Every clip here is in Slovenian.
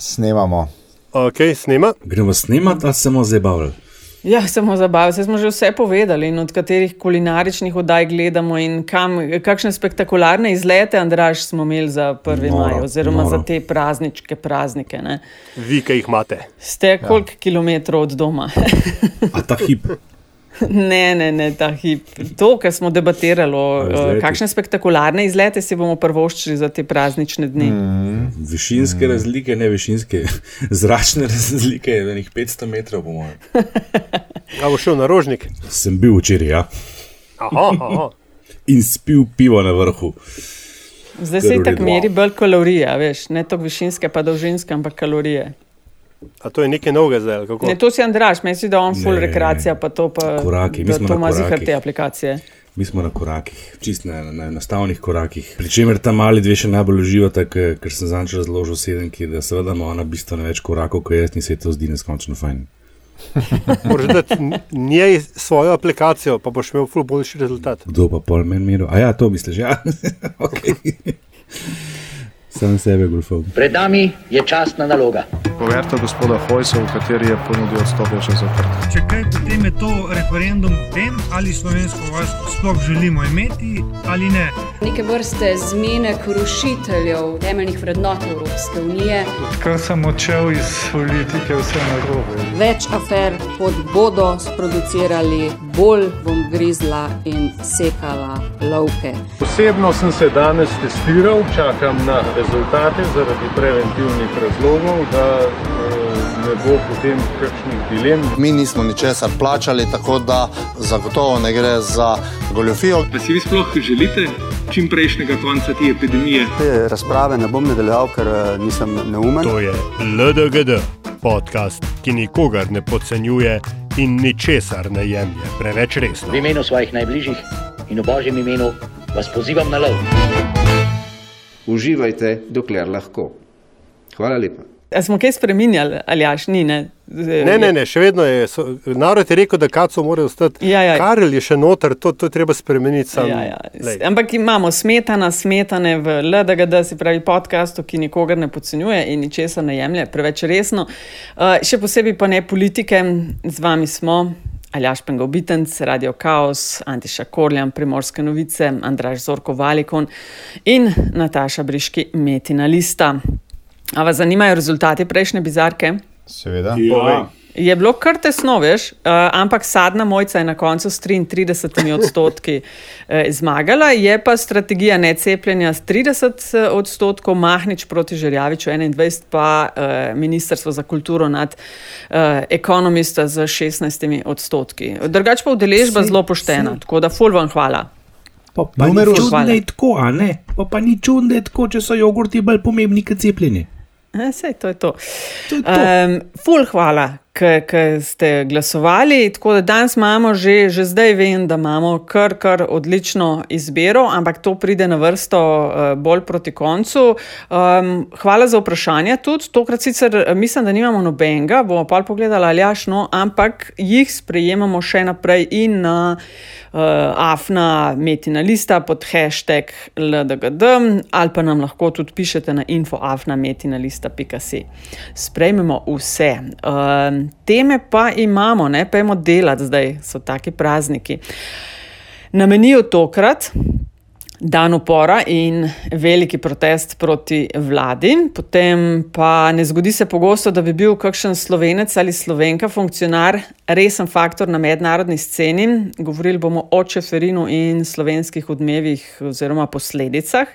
snemamo. Ok, snema. Gremo snemati, ali se bomo zabavali? Ja, samo zabavali. Se smo že vse povedali, in od katerih kulinaričnih oddaj gledamo in kam, kakšne spektakularne izlete, Andraš, smo imeli za 1. Noro, maj, oziroma noro. za te prazničke praznike. Ne? Vi, ki jih imate. Ste koliko ja. kilometrov od doma? A ta hip. ne, ne, ne, ta hip. To, kar smo debatirali, kakšne spektakularne izlete si bomo prvoščili za te praznične dni. Mm. Višinske razlike, ne višinske, zračne razlike, nekih 500 metrov, mojem. A bo šel na rožnik. Sem bil včeraj, ja. Aha, aha. In spil pivo na vrhu. Zdaj se tako meri bolj kalorije, veš, ne toliko višinske, pa dolžinske, ampak kalorije. A to je nekaj novega zdaj? Ne, to si Andraš, meni se da on full Ne, rekreacija, pa to pa Koraki, mi smo to na ima zihar te aplikacije. Mi smo na korakih, čist na, na enostavnih korakih. Pričemer tam mali dve še najbolj uživata, ker sem zanč razložil sedemki, da seveda ima ona bistveno več korakov, kot jaz in se ji to zdi neskončno fajn. Moraš dati njej svojo aplikacijo, pa boš imel ful boljši rezultat. Kdo pa pol meni miru? A ja, to misliš, ja. okay. Sam sebe golfov. Pred nami je časna naloga. Poverta gospoda Hojsa, v kateri je ponudil odstop, je še zaprt. Če kaj, potem je to referendum o tem, ali slovensko vojsko sploh želimo imeti ali ne. neke vrste zmenek rušiteljev temeljnih vrednot Evropske unije. Kar sem odšel iz politike, vse na robe. Več afer, kot bodo sproducirali, bolj bom grizla in sekala lovke. Osebno sem se danes testiral, čakam na rezultate zaradi preventivnih razlogov, da eh, ne bo potem kakšnih dilem. Mi nismo ničesar plačali, tako da zagotovo ne gre za goljofijo. Pa si vi sploh želite čim prejšnjega konca te epidemije? Te razprave ne bom nadaljeval, ker eh, nisem neumen. To je LDGD, podcast, ki nikogar ne podcenjuje in ničesar ne jemlje preveč resno. V imenu svojih najbližjih in v božjem imenu vas pozivam na lov. Uživajte, dokler lahko. Hvala lepa. A smo kaj spremenjali, ali jaš ni? Ne, Ne, ne, ne, še vedno je. So, narod je rekel, da kaco mora ostati. Ja, ja. Karel je še noter, to, to je treba spremeniti sam. Ja, ja. Lej. Ampak imamo smetana, smetane v LDGD, se pravi podkastu, ki nikogar ne podcenjuje in ničesar ne jemlje preveč resno. Uh, še posebej pa ne politike, z vami smo. Aljaš Pengovitenc, Radio Chaos, Antiša Korjan, Primorske novice, Andraš Zorko Valikon in Nataša Briški, Metina Lista. A vas zanimajo rezultati prejšnje bizarke? Seveda. Ja. Je bilo kar tesno, veš, uh, ampak sadna mojca je na koncu s 33 odstotki uh, zmagala, je pa strategija necepljenja s 30 odstotkov, Mahnič proti Žerjaviču 21, pa uh, Ministrstvo za kulturo nad uh, ekonomista z 16 odstotki. Drugač pa udeležba zelo poštena, tako da ful vam hvala. Pa, pa ni čudno, da je tako, a ne? Pa, pa ni čudno, da je tako, če so jogurti bolj pomembni kot cepljenje. E, sej, to je to. To je to. Um, ful, hvala, ker ste glasovali. Tako da danes imamo že, že zdaj vem, da imamo kar, kar odlično izbiro, ampak to pride na vrsto uh, bolj proti koncu. Um, hvala za vprašanje. Tudi tokrat sicer eh, mislim, da nimamo nobenega, bomo pa pogledali ali jaš, no, ampak jih sprejemamo še naprej in na uh, afna metina lista pod hashtag LDGD ali pa nam lahko tudi pišete na infoafna metina lista.si. Sprejmemo vse. Um, teme pa imamo, ne pojmo delati zdaj, so taki prazniki. Na meniju tokrat. Dan upora in veliki protest proti vladi, potem pa ne zgodi se pogosto, da bi bil kakšen slovenec ali slovenka, funkcionar, resen faktor na mednarodni sceni. Govorili bomo o Čeferinu in slovenskih odmevih oziroma posledicah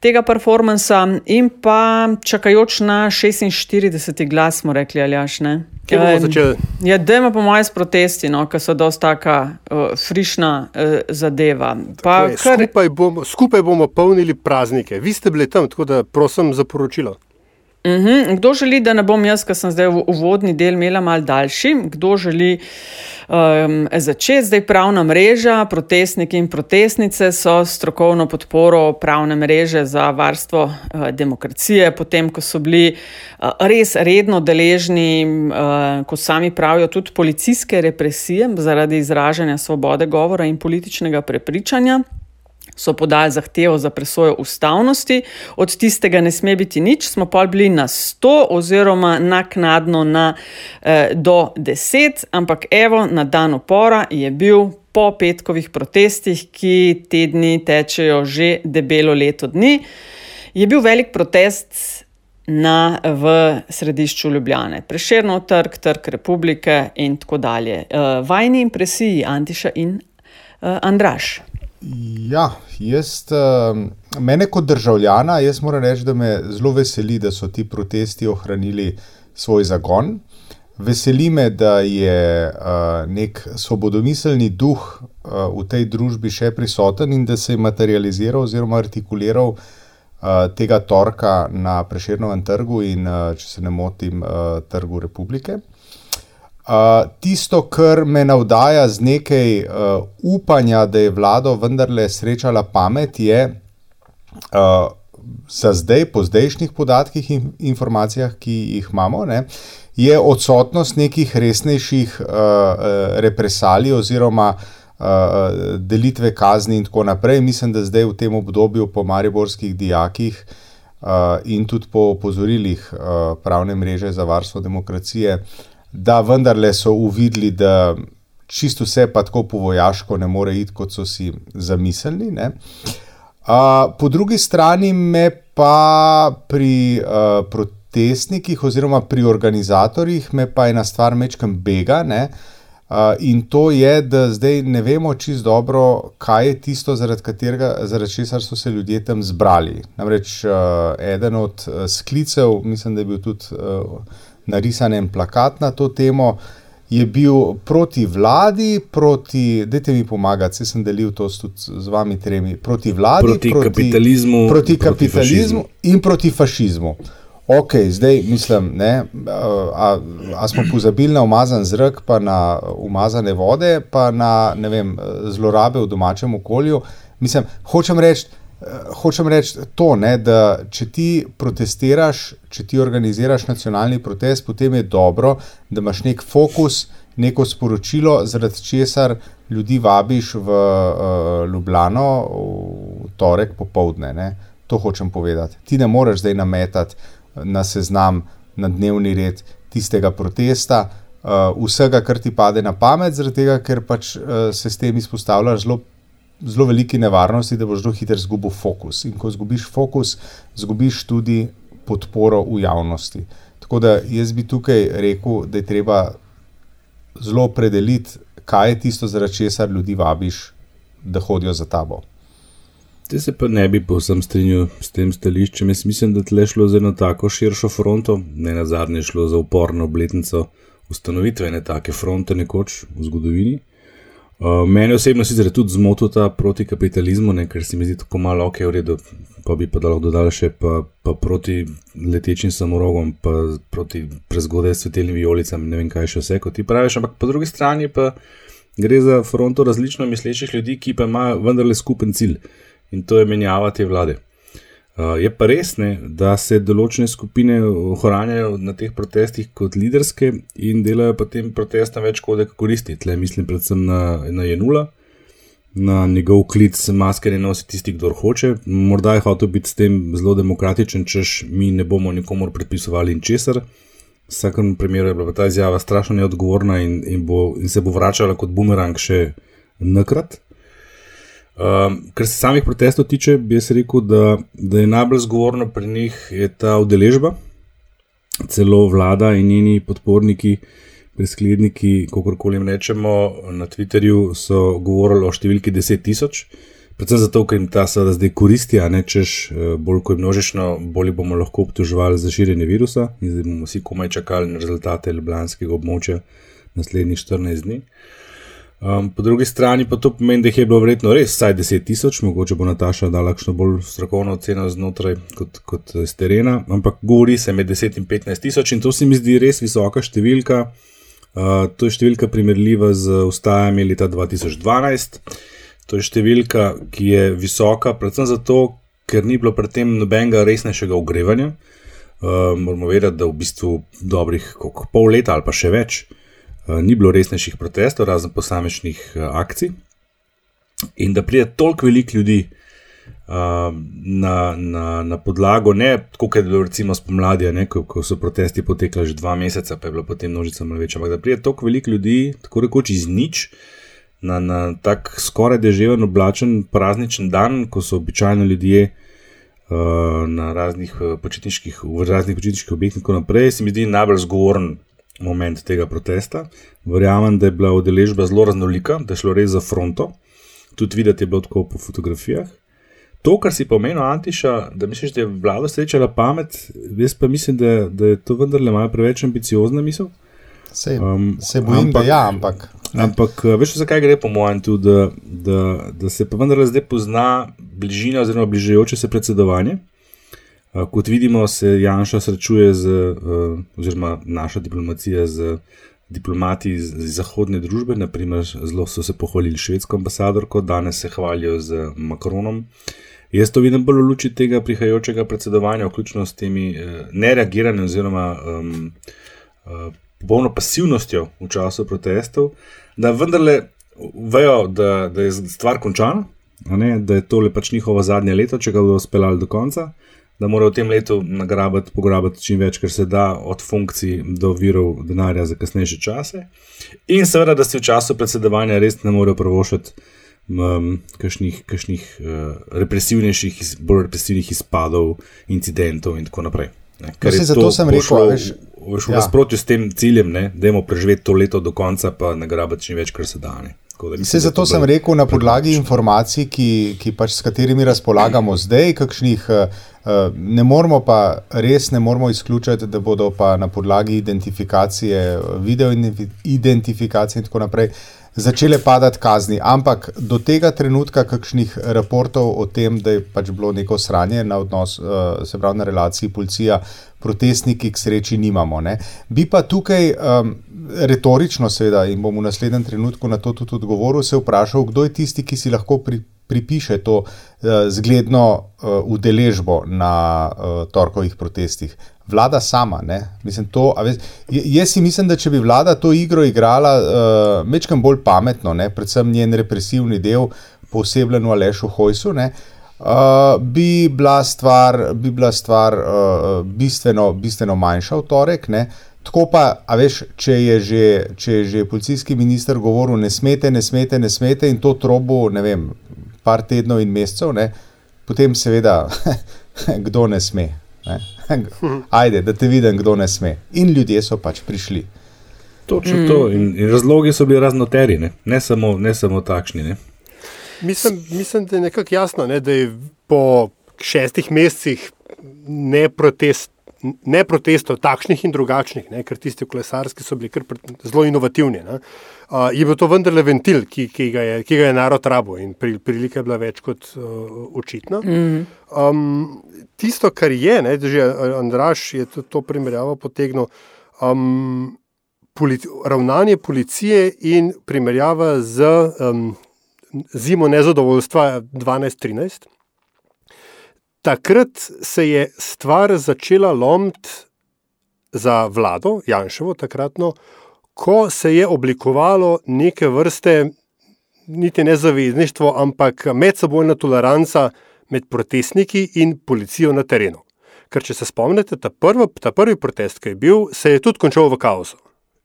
tega performansa, in pa čakajoč na 46. glas, smo rekli, ali aš ne. Kje bomo začeli? Ja, dajmo po mojem s protesti, no, ki so dosta taka uh, frišna uh, zadeva. Pa, Torej, kar, skupaj, bomo, skupaj bomo polnili praznike. Vi ste bili tam, tako da prosim za poročilo. Mhm. Kdo želi, da ne bom jaz, ki sem zdaj v uvodni del imela mal daljši, kdo želi um, začeti? Zdaj pravna mreža, protestniki in protestnice so strokovno podporo pravne mreže za varstvo uh, demokracije, potem ko so bili uh, res redno deležni, uh, ko sami pravijo, tudi policijske represije zaradi izražanja svobode govora in političnega prepričanja. So podali zahtevo za presojo ustavnosti, od tistega ne sme biti nič, smo pa bili na 100 oziroma naknadno na eh, do 10, ampak evo, na dan upora je bil po petkovih protestih, ki tedni tečejo že debelo leto dni, je bil velik protest. Na, v središču Ljubljane, Preširno trg, trg republike in tako dalje. Uh, vajni impresiji, Antiša in uh, Andraš. Ja, jaz, uh, mene kot državljana, jaz moram reči, da me zelo veseli, da so ti protesti ohranili svoj zagon. Veseli me, da je uh, nek svobodomiselni duh uh, v tej družbi še prisoten in da se je materializiral oziroma artikuliral uh, tega torka na Preširnovem trgu in, uh, če se ne motim, uh, trgu Republike. Uh, tisto, kar me navdaja z nekaj uh, upanja, da je vlada vendarle srečala pamet, je uh, za zdaj, po zdajšnjih podatkih in informacijah, ki jih imamo, ne, je odsotnost nekih resnejših uh, uh, represalij oziroma uh, delitve kazni in tako naprej. Mislim, da zdaj v tem obdobju po mariborskih dijakih uh, in tudi po opozorilih uh, pravne mreže za varstvo demokracije da vendarle so uvideli, da čisto vse pa tako po vojaško ne more iti, kot so si zamislili. Uh, po drugi strani me pa pri uh, protestnikih oziroma pri organizatorjih me pa ena stvar mečkam bega. Ne? Uh, in to je, da zdaj ne vemo čisto dobro, kaj je tisto, zaradi katerega, zaradi česar so se ljudje tam zbrali. Namreč uh, eden od uh, sklicev, mislim, da je bil tudi uh, narisan en plakat na to temo, je bil proti vladi, proti, dajte mi pomagati, sem delil to z vami tremi, proti vladi, proti, proti kapitalizmu, proti kapitalizmu proti in proti fašizmu. Ok, zdaj mislim, ne, a, a smo pozabili na umazan zrak, pa na umazane vode, pa na vem, zlorabe v domačem okolju. Mislim, hočem reči, hočem reči to, ne, da če ti protestiraš, če ti organiziraš nacionalni protest, potem je dobro, da imaš nek fokus, neko sporočilo, zaradi česar ljudi vabiš v uh, Ljubljano v torek popovdne. Ne. To hočem povedati. Ti ne moreš zdaj nametati na seznam, na dnevni red tistega protesta. Uh, vsega, kar ti pade na pamet, zaradi tega, ker pač uh, se s tem izpostavljaš zelo zelo velike nevarnosti, da boš zelo hitro izgubil fokus. In ko izgubiš fokus, izgubiš tudi podporo v javnosti. Tako da jaz bi tukaj rekel, da je treba zelo opredeliti, kaj je tisto, zaradi česar ljudi vabiš, da hodijo za tabo. Te se pa ne bi povsem strinjal s tem stališčem. Jaz mislim, da tle šlo za eno tako širšo fronto, ne na zadnje šlo za uporno obletnico ustanovitve ene take fronte nekoč v zgodovini. Uh, mene osebno sicer tudi zmotil ta proti kapitalizmu, ne, ker se mi zdi tako malo ok, v redu, pa bi pa lahko dodal še pa, pa proti letečim samorogom, pa proti prezgodaj svetelnim vijolicam, ne vem kaj še vse, kot ti praviš, ampak po drugi strani pa gre za fronto različno mislečih ljudi, ki pa imajo vendarle skupen cilj in to je menjava te vlade. Uh, je pa res, ne, da se določene skupine ohranjajo na teh protestih kot liderske in delajo potem protestom več kot koristi. Tle mislim predvsem na, na Jenula, na njegov klic maske ne nosi tisti, kdo hoče. Morda je hotel biti s tem zelo demokratičen, češ mi ne bomo nikomor predpisovali in česar. V vsakem primeru je bila ta izjava strašno neodgovorna in, in, bo, in se bo vračala kot bumerang še nakrat. Um, kar se samih protestov tiče, bi jaz rekel, da, da je najbolj zgovorno pri njih ta udeležba, celo vlada in njeni podporniki, preskledniki, kako koli jim rečemo, na Twitterju so govorili o številki 10 tisoč. Predvsem zato, ker jim ta seveda zdaj koristi, a ne češ, eh, bolj kot množično, bolj bomo lahko obtoževali za širjenje virusa in zdaj bomo vsi komaj čakali na rezultate ljubljanskega območja naslednjih 14 dni. Um, po drugi strani pa to pomeni, da jih je bilo verjetno res vsaj 10 tisoč, mogoče bo Nataša dala kakšno bolj strokovno oceno znotraj kot, kot z terena, ampak govori se med 10 in 15 tisoč in to se mi zdi res visoka številka. Uh, to je številka primerljiva z ustajami leta 2012. To je številka, ki je visoka, predvsem zato, ker ni bilo predtem nobenega resnejšega ogrevanja. Uh, moramo vedeti, da v bistvu dobrih pol leta ali pa še več Eh, ni bilo resnejših protestov, razen posamičnih eh, akcij. In da pride toliko velik ljudi na, na, na podlago, ne tako, kot je bilo recimo spomladi, ne, ko, ko so protesti potekali že dva meseca, pa je bila potem množica malo večja. Ampak da pride toliko veliko ljudi, tako rekoč iz nič, na, na tak skoraj deževen, oblačen, prazničen dan, ko so običajno ljudje. Na raznih počitniških, v raznih počitniških objektih, in tako naprej, se mi zdi najbolj zgovoren moment tega protesta. Verjamem, da je bila udeležba zelo raznolika, da je šlo res za fronto. Tudi videti je bilo tako po fotografijah. To, kar si pomenil, Antiša, da misliš, da je vlada srečala pamet, jaz pa mislim, da, da je to vendarle malo preveč ambiciozna misel. Se, um, se bojim, ampak, da ja, ampak. Ne. Ampak veš, zakaj gre po mojem, tudi, da, da, da se pa vendarle zdaj pozna bližina oziroma bližajoče se predsedovanje. Kot vidimo, se Janša srečuje z, oziroma naša diplomacija z diplomati iz, iz zahodne družbe, naprimer, zelo so se pohvalili švedsko ambasadorko, danes se hvalijo z Macronom. Jaz to vidim bolj v luči tega prihajajočega predsedovanja, vključno s temi nereagiranjem oziroma um, popolno pasivnostjo v času protestov, da vendarle vejo, da, da je stvar končana, ne, da je tole pač njihovo zadnje leto, če ga bodo speljali do konca da morajo v tem letu nagrabiti, pograbiti čim več, kar se da, od funkcij do virov denarja za kasnejše čase. In seveda, da si v času predsedovanja res ne morejo provošati um, kakšnih, kakšnih uh, represivnejših, bolj represivnih izpadov, incidentov in tako naprej. Ne, kar je zato sem rekel, veš, v, v ja. nasprotju s tem ciljem, da imamo preživeti to leto do konca, pa nagrabiti čim več, kar se da. Ne. Vse zato sem rekel, na podlagi informacij, ki, ki pač s katerimi razpolagamo zdaj, kakšnih, uh, ne moramo pa res ne moramo izključiti, da bodo pa na podlagi identifikacije, video identifikacije in tako naprej začele padati kazni. Ampak do tega trenutka, kakšnih raportov o tem, da je pač bilo neko sranje na odnos, se pravi na relaciji policija, protestniki, k sreči nimamo. Ne. Bi pa tukaj. Um, retorično, seveda, in bom v naslednjem trenutku na to tudi odgovoril, se vprašal, kdo je tisti, ki si lahko pri, pripiše to uh, zgledno uh, udeležbo na uh, torkovih protestih. Vlada sama. Mislim, to, vez, jaz si mislim, da če bi vlada to igro igrala uh, mečkam bolj pametno, ne, predvsem njen represivni del, posebej v Alešu Hojsu. Ne, Uh, bi bila stvar, bi bila stvar uh, bistveno, bistveno manjša v torek, ne? Tako pa, a veš, če je že, če je že policijski minister govoril, ne smete, ne smete, ne smete in to trobo, ne vem, par tednov in mesecev, ne, potem seveda, kdo ne sme. Ne? Ajde, da te vidim, kdo ne sme. In ljudje so pač prišli. Točno mm. to. In, in razlogi so bili raznoteri, ne, ne, samo, ne samo takšni. Ne? Mislim, mislim, da je nekako jasno, ne, da je po šestih mesecih ne protest ne protestov, takšnih in drugačnih, ne, ker tisti kolesarski so bili zelo inovativni. Ne, uh, je bil to vendarle ventil, ki, ki, ga, je, ki ga je narod rabo in pri, prilika je bila več kot uh, očitna. Mm. Um, tisto, kar je, ne, že Andraš je to, to primerjavo potegnil. Um, Polici ravnanje policije in primerjava z um, zimo nezadovoljstva 12-13 takrat se je stvar začela lomiti za vlado, Janševo, takratno, ko se je oblikovalo neke vrste, niti ne zavezništvo, ampak medsebojna toleranca med protestniki in policijo na terenu. Ker, če se spomnite, ta, prvo, ta prvi protest, ki je bil, se je tudi končal v kaosu.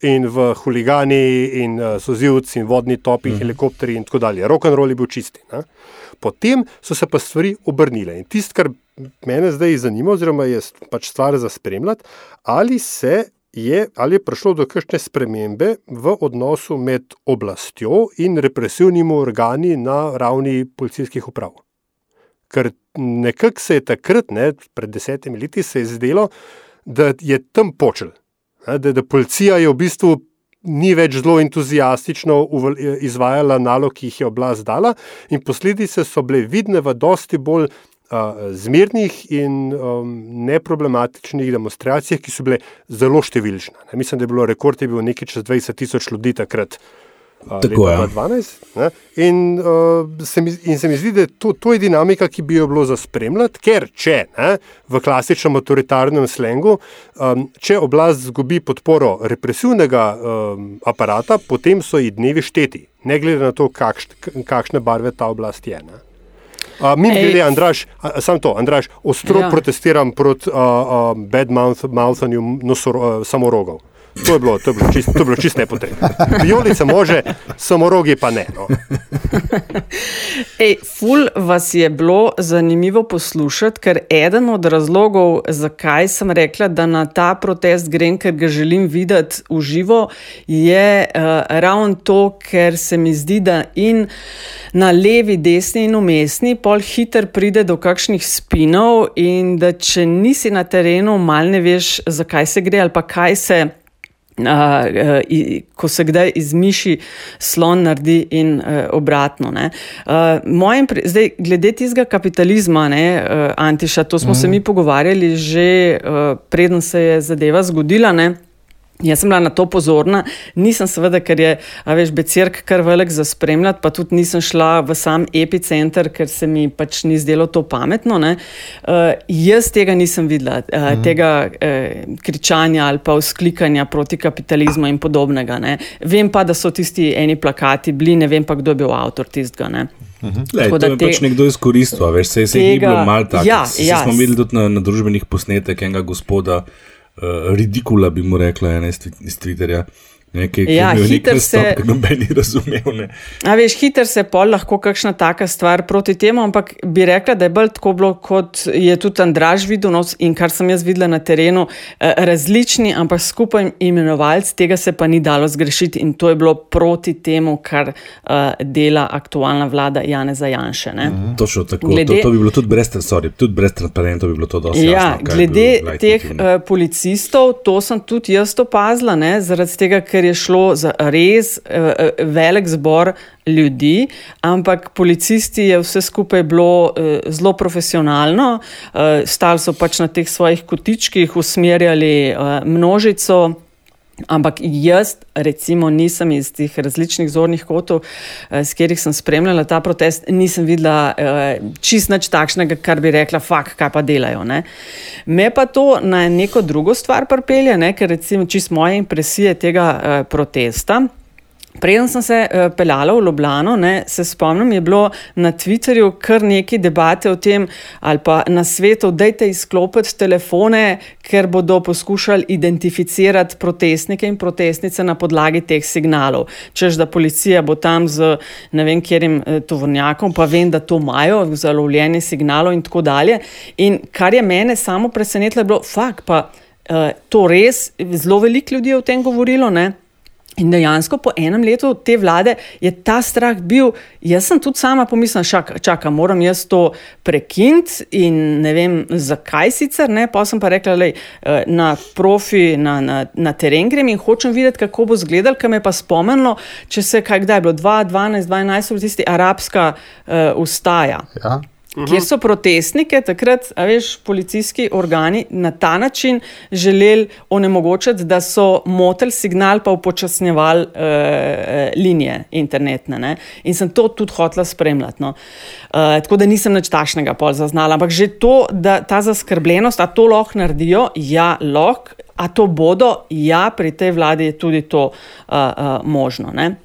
In v huligani, in uh, sozivci, in vodni topi, in mhm. helikopteri, in tako dalje. Rock and roll je bil čisti. Ne? Potem so se pa stvari obrnile. In tisto, kar me zdaj zanima, oziroma je pač stvar za spremljati, ali se. Je, ali je prišlo do kakšne spremembe v odnosu med oblastjo in represivnimi organi na ravni policijskih uprav? Ker nekako se je takrat, ne, pred desetimi leti, se je zdelo, da je tam počel, da, da policija je v bistvu ni več zelo entuzijastično izvajala nalog, ki jih je oblast dala, in posledice so bile vidne v dosti bolj uh, zmernih in um, neproblematičnih demonstracijah, ki so bile zelo številčne. Ne? Mislim, da je bilo rekord, je bil nekaj čez 20 tisoč ljudi takrat. Tako je. 12, in, uh, se mi, in se mi zdi, da to, to je dinamika, ki bi jo bilo za spremljati, ker če ne, v klasičnem avtoritarnem slengu, um, če oblast zgubi podporo represivnega um, aparata, potem so ji dnevi šteti, ne glede na to, kakš, kakšne barve ta oblast je. Ne. Uh, Mim grede, Andraš, sam to, Andraš, ostro ja. protestiram proti uh, uh, badmouthanju uh, samorogov. To je bilo, to je bilo čisto čist, nepotrebno. Vijolice može, samorogi pa ne. No. Ej, ful vas je bilo zanimivo poslušati, ker eden od razlogov, zakaj sem rekla, da na ta protest grem, ker ga želim videti v živo, je uh, ravno to, ker se mi zdi, da in na levi, desni in umestni pol hiter pride do kakšnih spinov in da če nisi na terenu, mal ne veš, zakaj se gre ali pa kaj se. Uh, uh, ko se kdaj iz miši slon naredi, in uh, obratno. Uh, pre, zdaj, glede tistega kapitalizma, ne, uh, Antiša, to smo mm. se mi pogovarjali že uh, preden se je zadeva zgodila. Ne. Jaz sem bila na to pozorna, nisem seveda, ker je, veš, becirk kar velik za spremljati, pa tudi nisem šla v sam epicenter, ker se mi pač ni zdelo to pametno. Uh, jaz tega nisem videla, uh, mhm. tega uh, kričanja ali pa vzklikanja proti kapitalizmu in podobnega. Ne. Vem pa, da so tisti eni plakati bili, ne vem pa, kdo je bil avtor tistega. Ne. Mhm. Lej, to je te... pač nekdo izkoristil, veš, se je tega... bilo malo tako. Ja, ja. Smo videli tudi na, na družbenih posnetkih enega gospoda, ridikula, bi mu rekla, ena iz Twitterja. Nekaj, ja, hiter se. Noben je razumel. Ne. A veš, hiter se pol lahko kakšna taka stvar proti temu, ampak bi rekla, da je bolj tako bilo, kot je tudi Andraž videl nos in kar sem jaz videla na terenu, eh, različni, ampak skupaj imenovalci, tega se pa ni dalo zgrešiti in to je bilo proti temu, kar uh, dela aktualna vlada Jane Zajanše. Mm, točno tako. Glede, to, to bi bilo tudi brez, sorry, tudi brez transparentov, bi bilo to dosti. Ja, jasno, glede teh uh, policistov, to sem tudi jaz opazila, zaradi tega, ker ker je šlo za res uh, velik zbor ljudi, ampak policisti je vse skupaj bilo uh, zelo profesionalno, stali so pač na teh svojih kotičkih, usmerjali množico. Ampak jaz, recimo, nisem iz teh različnih zornih kotov, s katerih sem spremljala ta protest, nisem videla čist nič takšnega, kar bi rekla, fak, kaj pa delajo. Ne? Me pa to na neko drugo stvar pripelje, ker recimo čist moje impresije tega protesta. Preden sem se uh, peljala v Ljubljano, ne, se spomnim, je bilo na Twitterju kar nekaj debate o tem, ali pa na svetu, da je izklopiti telefone, ker bodo poskušali identificirati protestnike in protestnice na podlagi teh signalov. Čež da policija bo tam z ne vem, kjerim eh, tovornjakom, pa vem, da to imajo, za lovljenje signalov in tako dalje. In kar je mene samo presenetilo, je bilo, fakt, pa uh, to res, zelo veliko ljudi je o tem govorilo. Ne? In dejansko po enem letu te vlade je ta strah bil. Jaz sem tudi sama pomislila, čaka, čaka moram jaz to prekiniti in ne vem, zakaj sicer. Pa sem pa rekla, da eh, na profi, na, na, na teren grem in hočem videti, kako bo izgledal, ker me pa spomenilo, če se kaj kdaj je bilo 2012, 2012, tisti arabska uh, ustaja. Ja. -huh. kjer so protestnike, takrat, veš, policijski organi na ta način želeli onemogočiti, da so motili signal, pa upočasnjevali uh, linije internetne. Ne? In sem to tudi hotela spremljati. No? Uh, tako da nisem nič tašnega pol zaznala. Ampak že to, da ta zaskrbljenost, a to lahko naredijo, ja, lahko. A to bodo, ja, pri tej vladi je tudi to uh, uh, možno. Ne?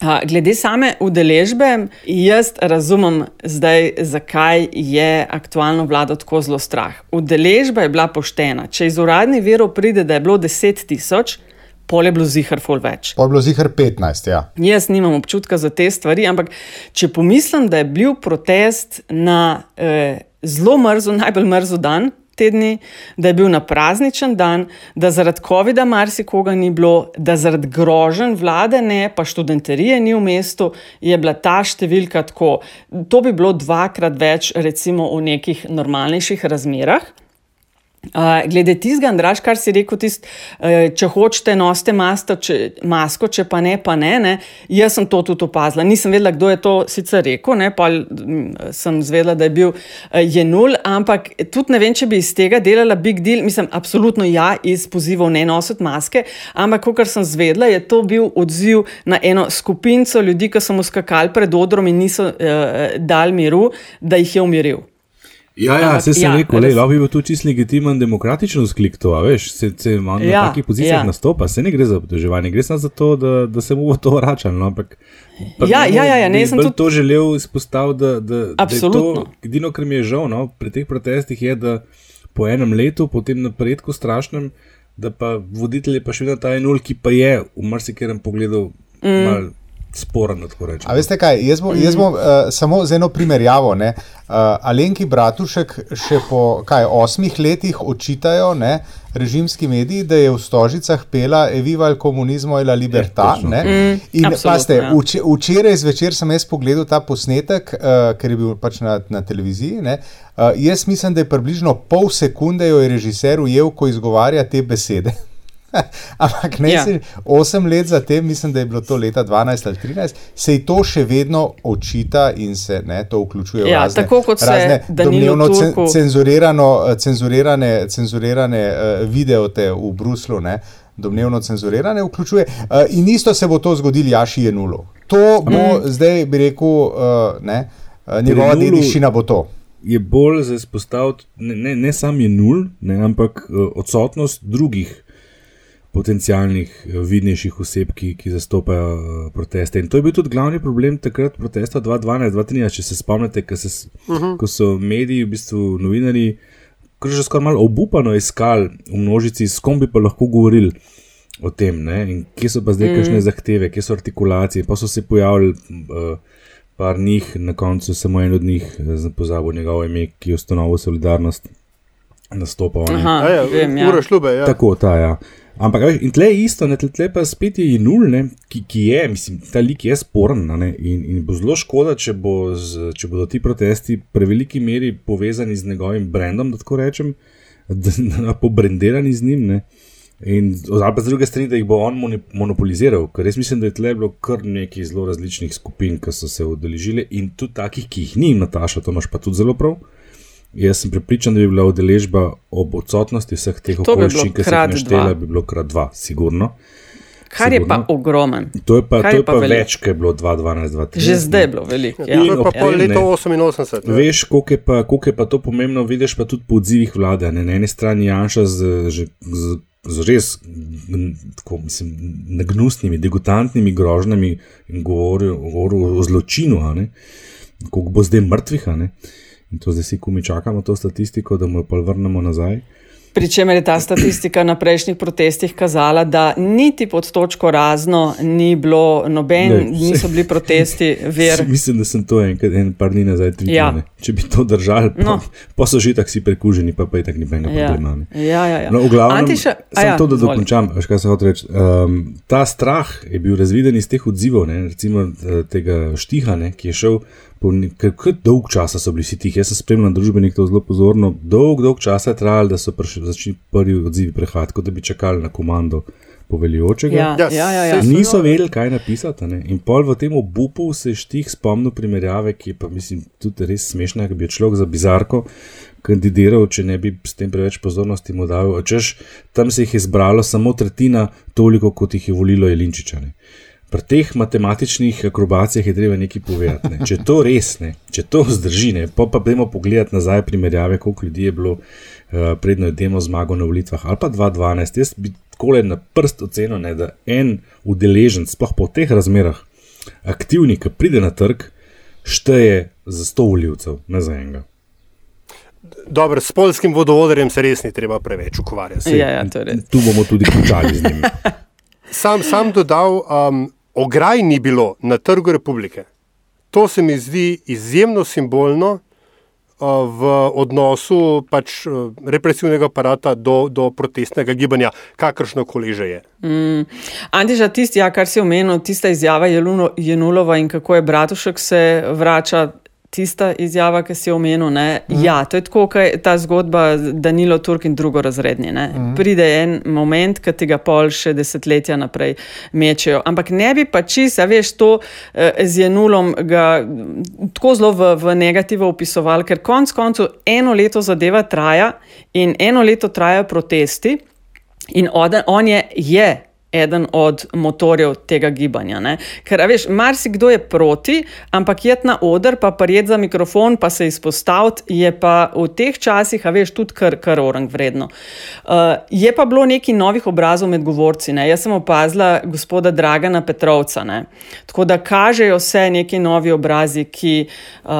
Glede same udeležbe, jaz razumem zdaj, zakaj je aktualno vlado tako zelo strah. Udeležba je bila poštena. Če iz uradnih verov pride, da je bilo 10 tisoč, pol je bilo zihar ful več. Pol je bilo zihar 15, ja. Jaz nimam občutka za te stvari, ampak če pomislim, da je bil protest na eh, zelo mrzu, najbolj mrzu dan, tedni, da je bil na prazničen dan, da zaradi COVID-a marsikoga ni bilo, da zaradi grožen vlade ne, pa študenterije ni v mestu, je bila ta številka tako. To bi bilo dvakrat več, recimo v nekih normalnejših razmerah. Uh, glede tistega, Andraš, kar si rekel, tist, uh, če hočete, nosite masto, če, masko, če pa ne, pa ne, ne. Jaz sem to tudi opazila. Nisem vedela, kdo je to sicer rekel, ne, pa sem zvedela, da je bil uh, Jenul, ampak tudi ne vem, če bi iz tega delala big deal. Mislim, absolutno ja, iz pozivov ne nositi maske, ampak kar sem zvedela, je to bil odziv na eno skupinco ljudi, ki so mu skakali pred odrom in niso uh, dali miru, da jih je umiril. Ja, ja, se sem ja, rekel, le, lahko bi bil to čist legitimen demokratičen vzklik, to, veš, se, se on na Ja, takih pozicijah ja. nastopa, se ne gre za obtoževanje, gre samo za to, da, da se mu bo to vračalo. No, ampak Ja, ja, ja, ja, ne, sem tudi- to želel izpostaviti, da, da, da je Absolutno. to, edino, kar mi je žal no, pri teh protestih, je, da po enem letu, po tem napredku strašnem, da pa voditelj je pa še vedno ta enul, ki pa je v marsikerem pogledu mm. mal sporen, da tako rečem. A veste kaj, jaz bom, jaz bom uh, samo z eno primerjavo. ne. Uh, Alenki Bratušek še po kaj, osmih letih očitajo ne, režimski mediji, da je v Stožicah pela Evival komunizmo in la libertà. točno. ne. Mm, In paste, ja. vče, včeraj zvečer sem jaz pogledal ta posnetek, uh, ker je bil pač na, na televiziji. Ne. Uh, jaz mislim, da je približno pol sekunde jo je režiser ujel, ko izgovarja te besede. Ampak ne, Ja. osem let zatem, mislim, da je bilo to leta 12 ali 13, se ji to še vedno očita in se ne, to vključuje v Ja, razne, tako kot se razne domnevno cen, eh, cenzurirane, cenzurirane uh, videote v Bruslu. Ne, Domnevno cenzurirane vključuje, uh, in isto se bo to zgodilo Jaši Jenulu. To bo mm. zdaj, bi rekel, uh, ne, uh, njegova dediščina bo to. je bolj za izpostaviti, ne, ne, ne samo je nul, ne, ampak uh, odsotnost drugih potencijalnih uh, vidnejših oseb, ki, ki zastopajo uh, proteste. In to je bil tudi glavni problem takrat protesta 2012-2013, če se spomnite, ko, se, s- Mhm. ko so mediji, v bistvu novinari, kar že skoraj malo obupano iskali v množici, s kom bi pa lahko govorili. O tem, ne? in kje so pa zdaj Mm. kakšne zahteve, kje so artikulacije. Pa so se pojavili uh, par njih, na koncu samo en od njih, eh, pozabil njegovo ime, ki je ustanovil solidarnost, nastopal. ne. Aha, Ja, ja, vem, ja. Uroš Lube, ja. Tako, ta, ja. Ampak, veš, in tle je isto, ne, tle, pa spet je nul, ne, ki, ki je, mislim, ta lik je sporen ne, in, in bo zelo škoda, če, bo z, če bodo ti protesti v preveliki meri povezani z njegovim brandom, da tako rečem, da, da pobrendirani z njim. Ne. In, ali pa z druge strani, da jih bo on monopoliziral, ker res mislim, da je tle bilo kar nekaj zelo različnih skupin, ki so se udeležile in tudi takih, ki jih ni, Nataša, to imaš pa tudi zelo prav. Jaz sem prepričan, da bi bila udeležba ob odsotnosti vseh teh okoliščin, ki se krat jih naštela, bi bilo krat dva, sigurno. Kar je pa Sigurno. ogromen. To je pa, Kar to je pa veliko. več, kot je bilo 2012-2013. Že zdaj je bilo veliko. Ja. je pa pol tem, leta ne. 88. ja. Veš, koliko je, pa, koliko je pa to pomembno, vidiš pa tudi po odzivih vlade. a Ne? Na eni strani Janša z, že- z, z res tako, mislim, nagnusnimi, degutantnimi grožnjami in govoril, govoril o zločinu, a ne. koliko bo zdaj mrtvih. a ne. In to zdaj si, ko mi čakamo to statistiko, da mu jo pa vrnemo nazaj. Pričemer je ta statistika na prejšnjih protestih kazala, da niti pod točko razno ni bilo noben, Ne, niso bili protesti ver. Mislim, da sem to enkrat, en par dni nazaj tvitnil. Ja. Ja. Če bi to držali, pa, No. pa so že tako si prekuženi, pa, pa je tako ni benga Ja. problema. ne. Ja, ja, ja. No, v glavnem, Antiša- samo ja, to, da izvoli. dokončam, veš, kaj se hoče reči. Um, ta strah je bil razviden iz teh odzivov, ne, recimo eh, tega štiha, ne, ki je šel. Po ne- Ker kar dolg časa so bili vsi tihi, jaz sem spremljal na družbenih to zelo pozorno. Dolg, dolg časa je trajalo, da so prišli, začeli prvi odzivi prehajati, kot da bi čakali na komando poveljujočega. Ja, ja, ja, ja, ja. Niso vedeli, kaj napisati. a Ne? In pol v tem obupu se je štih spomnil primerjave, ki je pa mislim tudi res smešna, ki bi jo človek za bizarko kandidiral, če ne bi s tem preveč pozornosti mu dal. Češ, tam se jih je zbralo samo tretjina toliko, kot jih je volilo Jelinčiča. Ne? Pri teh matematičnih akrobacijah je treba nekaj povedati. Ne? Če je to res, ne? če to vzdrži, ne? pa pa dajmo pogledati nazaj primerjave, koliko ljudi je bilo uh, predno je demo zmago na volitvah ali pa 2012. Jaz bi tako na prst ocenil, ne, da en udeležen, sploh po teh razmerah, aktivni, ki pride na trg, šteje za 100 voljivcev, ne za enega. Dobro, s polskim vodovodarjem se res ni treba preveč ukvarjati. Ja, ja, to je res. Tu bomo tudi končali z njim. Sam, sam dodal, um, ograj ni bilo na trgu republike. To se mi zdi izjemno simbolno uh, v odnosu pač, uh, represivnega aparata do, do protestnega gibanja, kakršno koli že je. Mm. Antiža, tisti, ja, kar si omenil, tista izjava Jenulova in kako je Bratušek se vrača. Tista izjava, ki si omenil, ne, mm. ja, to je tako, kot je ta zgodba Danilo Turk in drugorazredni. Mm. Pride en moment, ki ti ga pol še desetletja naprej mečejo. Ampak ne bi pa čisto, veš, to eh, z Jenulom ga mm, tako zelo v, v negativo opisoval, ker konc koncev eno leto zadeva traja in eno leto trajajo protesti. In on, on je, je eden od motorjev tega gibanja. Ne? Ker, veš, marsikdo je proti, ampak je na oder, pa prijet za mikrofon, pa se izpostaviti, je pa v teh časih, a veš, tudi kar, kar orang vredno. Uh, je pa bilo nekaj novih obrazov med govorci. Ne? Jaz sem opazila gospoda Dragana Petrovca. Ne? Tako da kažejo se neki novi obrazi, ki uh,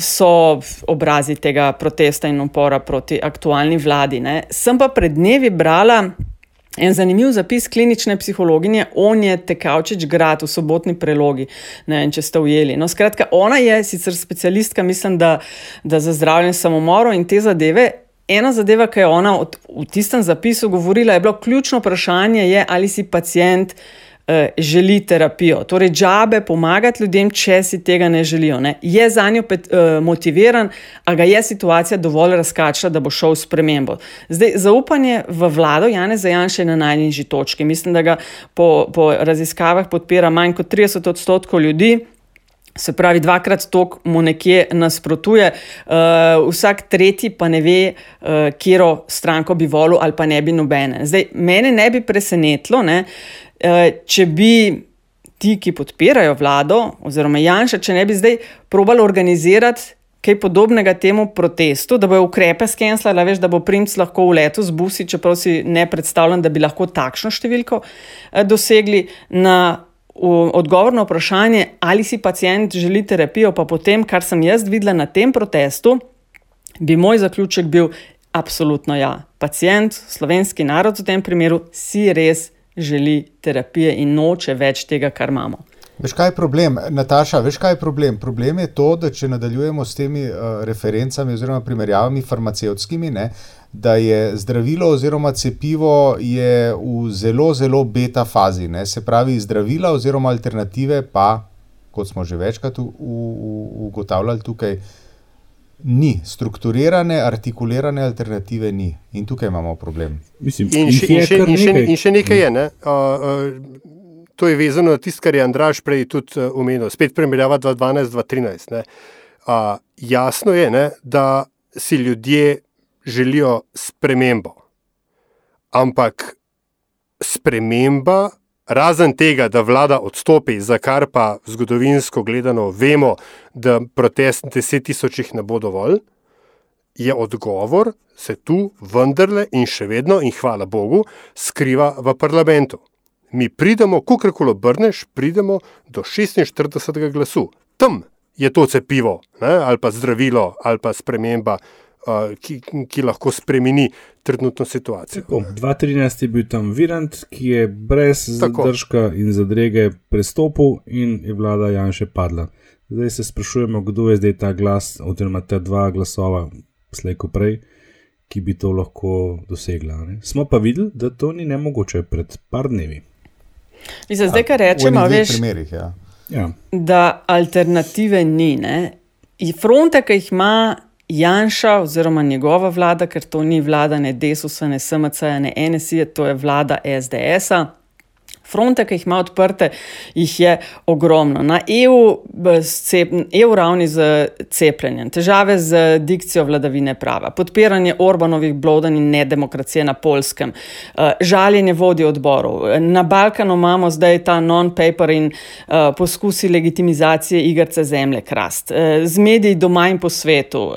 so obrazi tega protesta in upora proti aktualni vladi. Ne? Sem pa pred dnevi brala. En zanimiv zapis klinične psihologinje, on je tekavčič grad v sobotni prelogi. Ne vem, če ste ujeli. No, skratka, ona je sicer specialistka, mislim, da, da za zdravljenje samomorov in te zadeve. Ena zadeva, ki je ona v tistem zapisu govorila, je bilo ključno vprašanje, je, ali si pacijent. Eh, želi terapijo. Torej, džabe pomagati ljudem, če si tega ne želijo. Ne. Je za njo pet, uh, motiviran, a ga je situacija dovolj razkačila, da bo šel v spremembo. Zdaj, zaupanje v vlado Jane Zajanša je na najnižji točki. Mislim, da ga po, po raziskavah podpira manj kot 30 odstotkov ljudi. Se pravi, dvakrat toliko mu nekje nasprotuje, uh, vsak tretji pa ne ve, uh, kje stranko bi volil, ali pa ne bi nobene. Zdaj, mene ne bi presenetilo, ne, uh, če bi ti, ki podpirajo vlado, oziroma Janša, če ne bi zdaj probali organizirati kaj podobnega temu protestu, da bojo ukrepe skenslali, veš, da bo princ lahko v letu z busi, čeprav si ne predstavljam, da bi lahko takšno številko eh, dosegli na. Odgovor na vprašanje, ali si pacijent želi terapijo, pa potem, kar sem jaz videla na tem protestu, bi moj zaključek bil: absolutno ja. Pacijent, slovenski narod v tem primeru, si res želi terapije in noče več tega, kar imamo. Veš, kaj je problem, Nataša? Veš, kaj je problem? Problem je to, da če nadaljujemo s temi uh, referencami oziroma primerjavami farmacevtskimi, ne, da je zdravilo oziroma cepivo v zelo, zelo beta fazi. Ne. Se pravi, zdravila oziroma alternative pa, kot smo že večkrat ugotavljali tukaj, uh, ni, strukturirane, artikulirane alternative ni. In tukaj imamo problem. Mislim, in, še, in, še, in, še, in še nekaj je. Ne? Uh, uh, to je vezano na tisto, kar je Andraš prej tudi uh, omenil, spet primerjava 2012-2013. Uh, jasno je, ne, da si ljudje želijo spremembo. Ampak sprememba Razen tega, da vlada odstopi, za kar pa zgodovinsko gledano vemo, da protest deset tisočih ne bo dovolj, je odgovor se tu vendarle in še vedno, in hvala Bogu, skriva v parlamentu. Mi pridemo, kukorkoli obrneš, pridemo do 46. glasu. Tam je to cepivo, ne, ali pa zdravilo, ali pa sprememba ki, ki lahko spremeni trenutno situacijo. 2013 je bil tam Virant, ki je brez zadržka in zadrege prestopil in je vlada Janša padla. Zdaj se sprašujemo, kdo je zdaj ta glas, oziroma ta dva glasova, slejko prej, ki bi to lahko dosegla. Ne? Smo pa videli, da to ni nemogoče pred par dnevi. Zdaj, zdaj kar rečemo, veš, primerih, ja. Ja. da alternative ni. Fronte, ki jih ima Janša oziroma njegova vlada, ker to ni vlada ne Desusa, ne SMC, ne NSI, to je vlada SDS-a. Fronte, ki jih ima odprte, jih je ogromno. Na EU, cep, EU ravni z cepljenjem, težave z dikcijo vladavine prava, podpiranje Orbanovih blodanj in nedemokracije na polskem, uh, žaljenje vodi odborov. Na Balkanu imamo zdaj ta non-paper in uh, poskusi legitimizacije igrce zemlje krast. Z mediji doma in po svetu.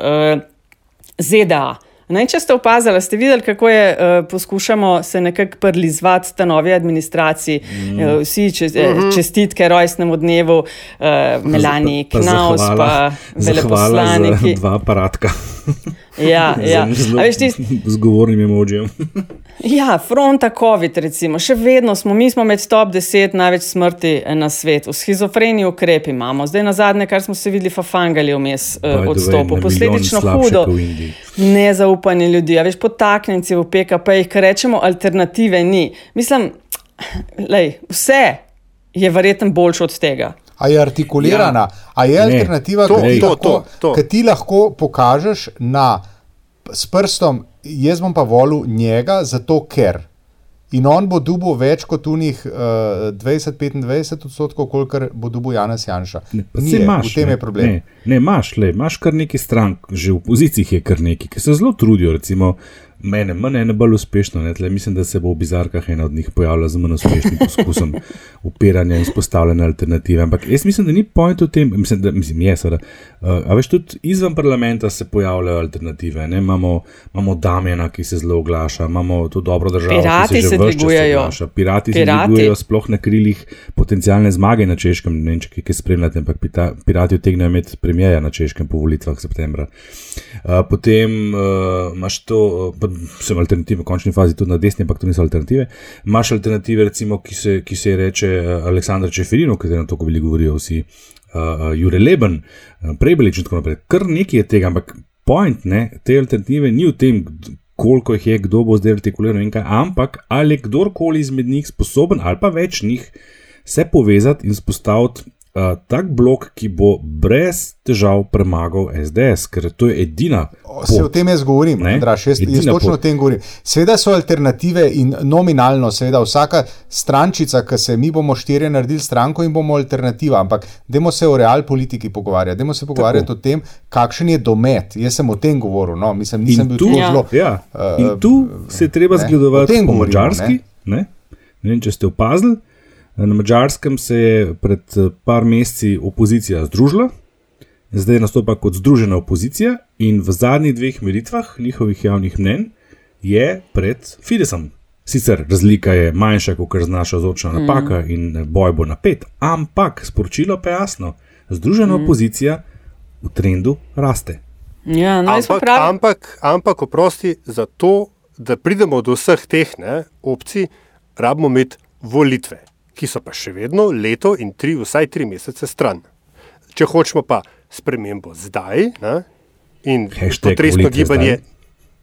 ZDA. No če ste opazili, ste videli, kako je uh, poskušamo se nekako prlizvati ta novi administraciji, mm. uh, vsi čez, uh -huh. čestitke rojstnemu dnevu, uh, Melani, Knaus, pa veleposlaniki. Dva aparatka. Ja, ja. Z govornim emojijem. ja, fronta COVID, recimo. Še vedno smo, mi smo med top 10 največ smrti na svetu. Schizofreni ukrepi imamo. Zdaj na zadnje, kar smo se videli, fafangali vmes uh, odstopu. Posledično hudo. Nezaupanje ljudi. A veš, potaknjenci v PKP, jih rečemo, alternative ni. Mislim, lej, vse je verjetno boljše od tega. A je artikulirana, ja. a je alternativa, ki ti lahko pokažeš na, s prstom, jaz bom pa volil njega, zato ker. In on bo dubo več kot unih uh, 20-25 odstotkov, kolikor bo dubo Janes Janša. Ne, imaš, v tem ne, je problem. Ne, ne imaš, le, imaš kar nekaj strank, že v poziciji je kar nekaj, ki se zelo trudijo. Recimo, mene, mene ne bolj uspešno. Ne, tle, mislim, da se bo v bizarkah ena od njih pojavila z manj uspešnim poskusom upiranja in spostavljanja alternative. Ampak jaz mislim, da ni point v tem, mislim, da mislim, je seveda. Uh, a veš, tudi izven parlamenta se pojavljajo alternative. Ne, imamo, imamo Damjana, ki se zelo oglaša, imamo to dobro državo, Pirati ki se se dvigujejo. Pirati, Pirati se dvigujejo sploh na krilih potencijalne zmage na češkem. Ne vem, če kaj spremljate, ampak pita, pirati utegnejo imeti premijeja na češkem po volitvah septembra. Uh, potem uh, imaš to, uh, sem alternative, v končni fazi tudi na desni, ampak to niso alternative. Imaš alternative, recimo, ki se, ki se reče uh, Aleksandr Čeferino, ki na to ko veliko govorijo vsi, uh, Jure Leben, uh, Prebelič in tako naprej. Kar nekaj je tega, ampak point ne, te alternative ni v tem, koliko jih je, kdo bo zdaj artikuliral in kaj, ampak ali je kdorkoli izmed njih sposoben ali pa več njih se povezati in spostaviti uh, tak blok, ki bo brez težav premagal SDS, ker to je edina. Se o tem jaz govorim, Ne? Andraš, jaz, jaz Edina točno pot. o tem govorim. Seveda so alternative in nominalno, seveda vsaka strančica, ki se mi bomo štirje naredili stranko in bomo alternativa, ampak dajmo se o real politiki pogovarjati, dajmo se pogovarjati Tako. o tem, kakšen je domet. Jaz sem o tem govoril, no, mislim, nisem In bil tu, tako zelo. ja, eh, in tu se je treba ne, zgledovati po govorimo, mačarski. Ne? Ne vem, če ste opazili. Na mačarskem se je pred eh, par meseci opozicija združila, zdaj nastopa kot združena opozicija, in v zadnjih dveh meritvah njihovih javnih mnen je pred Fidesom. Sicer razlika je manjša, kot znaša zočna Mm. napaka mm. in boj bo napet, ampak sporočilo pa je jasno: združena mm. opozicija v trendu raste. Ja, no, ampak, ampak, ampak, oprosti, za to, da pridemo do vseh teh ne, opcij, rabimo imeti volitve, ki so pa še vedno leto in tri, vsaj tri mesece stran. Če hočemo pa spremembo zdaj, ne, in Hashtag protestno gibanje.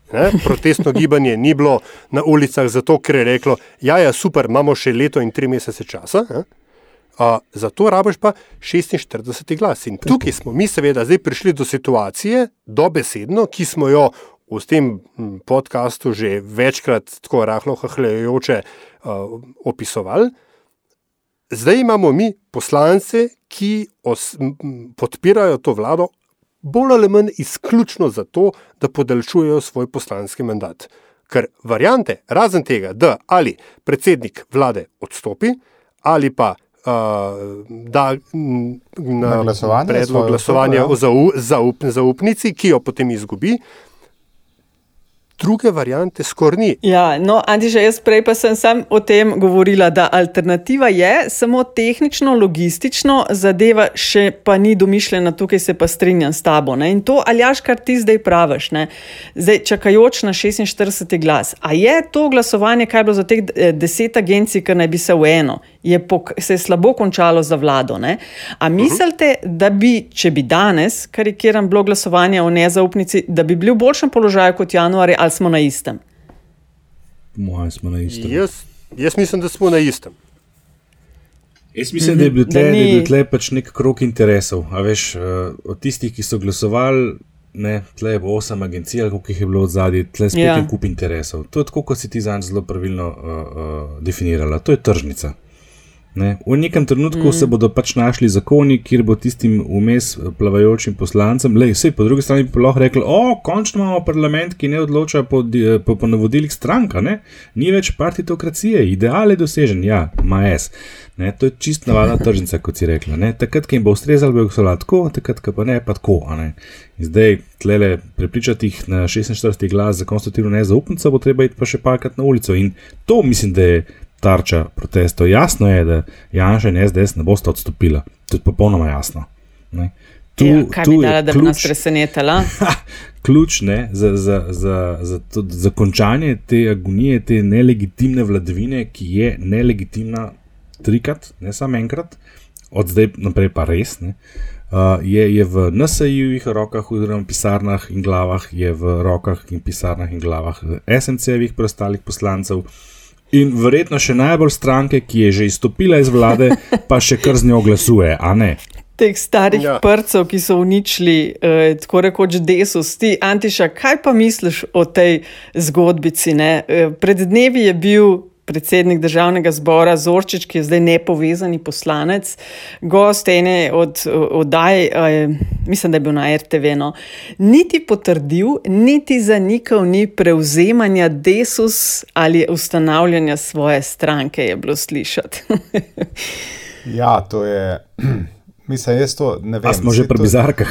Ne, protestno gibanje ni bilo na ulicah zato, ker je reklo, ja, ja, super, imamo še leto in tri mesece časa. Ne. Uh, zato rabiš pa 46 glas. In tukaj smo mi, seveda, zdaj prišli do situacije, dobesedno, ki smo jo v tem mm, podkastu že večkrat tako rahlo hahljajoče uh, opisovali. Zdaj imamo mi poslance, ki os, m, podpirajo to vlado, bolj ali manj izključno zato, da podaljšujejo svoj poslanski mandat. Ker variante, razen tega, da ali predsednik vlade odstopi, ali pa uh, da na, Na glasovanje predlog glasovanja o zau, zaup, zaupnici, ki jo potem izgubi. Druge variante skoraj ni. Ja, no, Antiša, jaz prej pa sem sam o tem govorila, da alternativa je samo tehnično, logistično, zadeva še pa ni domišljena, tukaj se pa strinjam s tabo. Ne? In to, Aljaš, kar ti zdaj praviš, ne? zdaj čakajoč na 46. glas. A je to glasovanje, kaj je bilo za teh eh, deset agencij, ki naj bi se v eno, je pok, se je slabo končalo za vlado? Ne? A mislite, da bi, če bi danes, karikiram, bilo glasovanje o nezaupnici, da bi bili v boljšem položaju kot januarja ali smo na istem? Moje smo na istem. Jaz, jaz mislim, da smo na istem. Jaz mislim, da je bil Da tle, da je ni- bil tle pač nek krok interesov. A veš, uh, od tistih, ki so glasovali, ne, tle je bilo osem agencij, koliko jih je bilo od zadaj, tle spet ja. je kup interesov. To je tako, kot si ti zanj zelo pravilno uh, uh, definirala. To je tržnica. Ne? V nekem trenutku Mm. se bodo pač našli zakoni, kjer bo tistim vmes plavajočim poslancem, le vse, po drugi strani pa lahko rekli, o, končno imamo parlament, ki ne odloča po, di- po, po navodilih stranka, ne? ni več partitokracije, ideal je dosežen, ja, maes. Ne, to je čist navadna tržnica, kot si rekla. Ne? Takrat, ko jim bo ustrezalo, bo so lahko, takrat, ko pa ne, pa tako. ne. In zdaj, tlele, prepričati jih na 46. glas za konstruktivno nezaupnico, bo treba iti pa še parkrat na ulico. In to mislim, da je tarča protestov. Jasno je, da Janša in SDS ne bosta odstopila. To je popolnoma jasno. Ne. Tu, ja, kaj tu bi dala, da bi nas ključ- presenetila? ključ ne, za, za, za, za, to, za končanje te agonije, te nelegitimne vladavine, ki je nelegitimna trikrat, ne samo enkrat, od zdaj naprej pa res. Ne, uh, je, je v NSA-jih rokah, oziroma pisarnah in glavah, je v rokah in pisarnah in glavah SMC-jih preostalih poslancev. In verjetno še najbolj stranke, ki je že izstopila iz vlade, pa še kar z njo glasuje, a ne. Teh starih ja. prcev, ki so uničili eh, tako rekoč desus. Ti, Antiša, kaj pa misliš o tej zgodbici? Ne? Eh, pred dnevi je bil predsednik državnega zbora Zorčič, ki je zdaj nepovezani poslanec, gost ene od oddaj, mislim, da je bil na RTV, no, niti potrdil, niti zanikal ni prevzemanja desus ali ustanavljanja svoje stranke, je bilo slišati. ja, to je. Mislim, jaz to ne vem. A smo že pri bizarkah.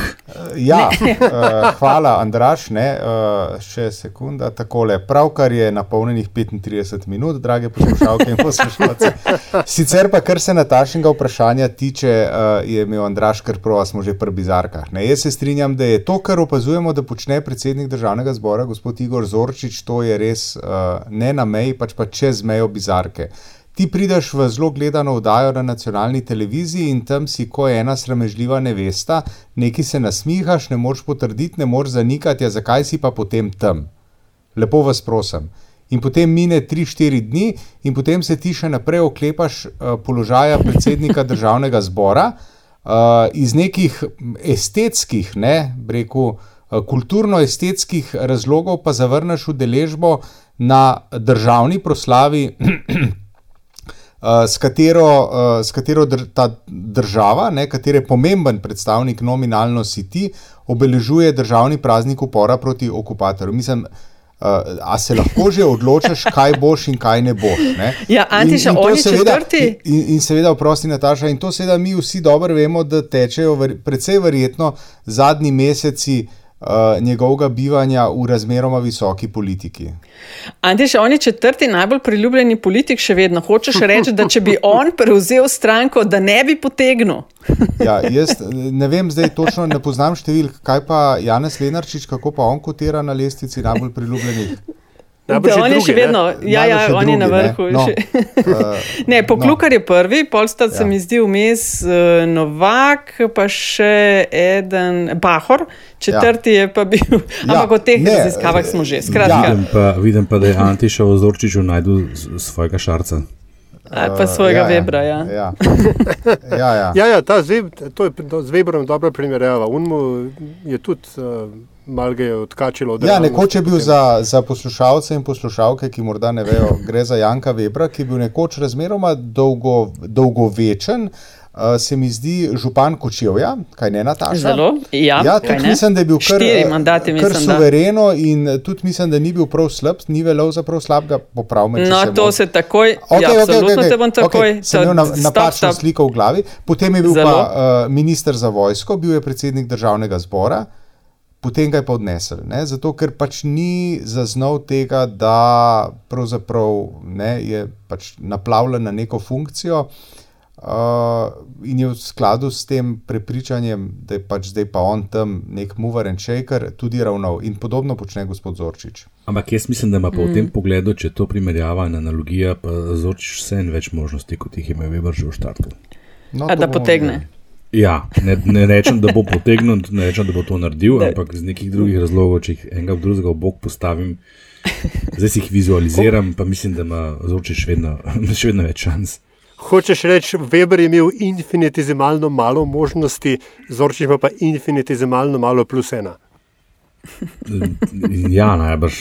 Ja, uh, hvala, Andraš. Ne, uh, še sekunda. Takole, pravkar je napolnjenih 35 minut, drage poslušalke in poslušalci. Sicer pa, kar se natašnjega vprašanja tiče, uh, je imel Andraš kar prav, smo že pri bizarkah. Ne, jaz se strinjam, da je to, kar opazujemo, da počne predsednik državnega zbora, gospod Igor Zorčič, to je res uh, ne na meji, pač pa čez mejo bizarke. Ti prideš v zelo gledano oddajo na nacionalni televiziji in tam si kot ena sramežljiva nevesta, neki se nasmihaš, ne moreš potrditi, ne moreš zanikati, ja, zakaj si pa potem tam. Lepo vas prosim. In potem mine 3-4 dni, in potem se ti še naprej oklepaš uh, položaja predsednika državnega zbora uh, iz nekih estetskih, ne, rekel, uh, kulturno-estetskih razlogov, pa zavrneš udeležbo na državni proslavi. Uh, s katero, uh, s katero dr ta država, ne, katere pomemben predstavnik nominalno si ti, obeležuje državni praznik upora proti okupatorju. Mislim, uh, a se lahko že odločiš, kaj boš in kaj ne boš. Ne? Ja, Antiša, in, in oni seveda, četrti. In, in seveda, oprosti Nataša, in to seveda mi vsi dobro vemo, da tečejo ver, precej verjetno zadnji meseci uh, njegovega bivanja v razmeroma visoki politiki. Antiš, on je četrti najbolj priljubljeni politik, še vedno. Hočeš reči, da če bi on prevzel stranko, da ne bi potegnil? ja, jaz ne vem, zdaj točno ne poznam številk, kaj pa Janez Lenarčič, kako pa on kotira na lestvici najbolj priljubljenih. Da, on je še vedno, ne? ja, ja on drugi, je na vrhu. Ne, no, uh, ne poklukar no. je prvi, polstat ja. se mi zdi vmes uh, Novak, pa še eden, Bahor, četrti ja. je pa bil. Ja. Ampak o teh raziskavah smo že. Ja. Vidim, pa, vidim pa, da je Antiša v Zorčiču najdu svojega šarca. A, pa svojega uh, ja, Webra. Ja, ja. ja, ja. ja, ja ta zveb, to je z Webrom dobro primerjava. Unmu je tudi. Uh, malo je odkačilo. Ja, nekoč je bil za, za poslušalce in poslušalke, ki morda ne vejo, gre za Janka Webra, ki je bil nekoč razmeroma dolgo, dolgovečen. Uh, se mi zdi župan Kočevja, kaj ne Nataša? Zelo, ja. ja tudi mislim, da je bil kar, mandati, kar mislim, suvereno da. in tudi mislim, da ni bil prav slab, ni velov za prav slabega, popravme. No, to se takoj, okay, ja, okay, absolutno okay, okay. te bom takoj. Okay. Sem imel na, napačno sliko v glavi. Potem je bil Zelo. pa uh, minister za vojsko, bil je predsednik državnega zbora potem ga je pa odnesel. Ne? Zato, ker pač ni zaznal tega, da ne, je pač naplavljen na neko funkcijo uh, in je v skladu s tem prepričanjem, da je pač zdaj pa on tam nek mover and shaker, tudi ravnal. In podobno počne gospod Zorčič. Ampak jaz mislim, da ima pa mm. v tem pogledu, če to primerjava in analogija, pa Zorčič vse en več možnosti, kot jih ima Weber že v štartu. No, A da potegne. Ne. Ja, ne, ne rečem, da bo potegnil, ne rečem, da bo to naredil, ne. ampak iz nekih drugih razlogov, če jih enega v drugega v bok postavim, zdaj si jih vizualiziram, pa mislim, da ima zoči še vedno, še vedno več šans. Hočeš reči, Weber je imel infinitizimalno malo možnosti, Zorčič ima pa infinitizimalno malo plus ena. Ja, najbrž.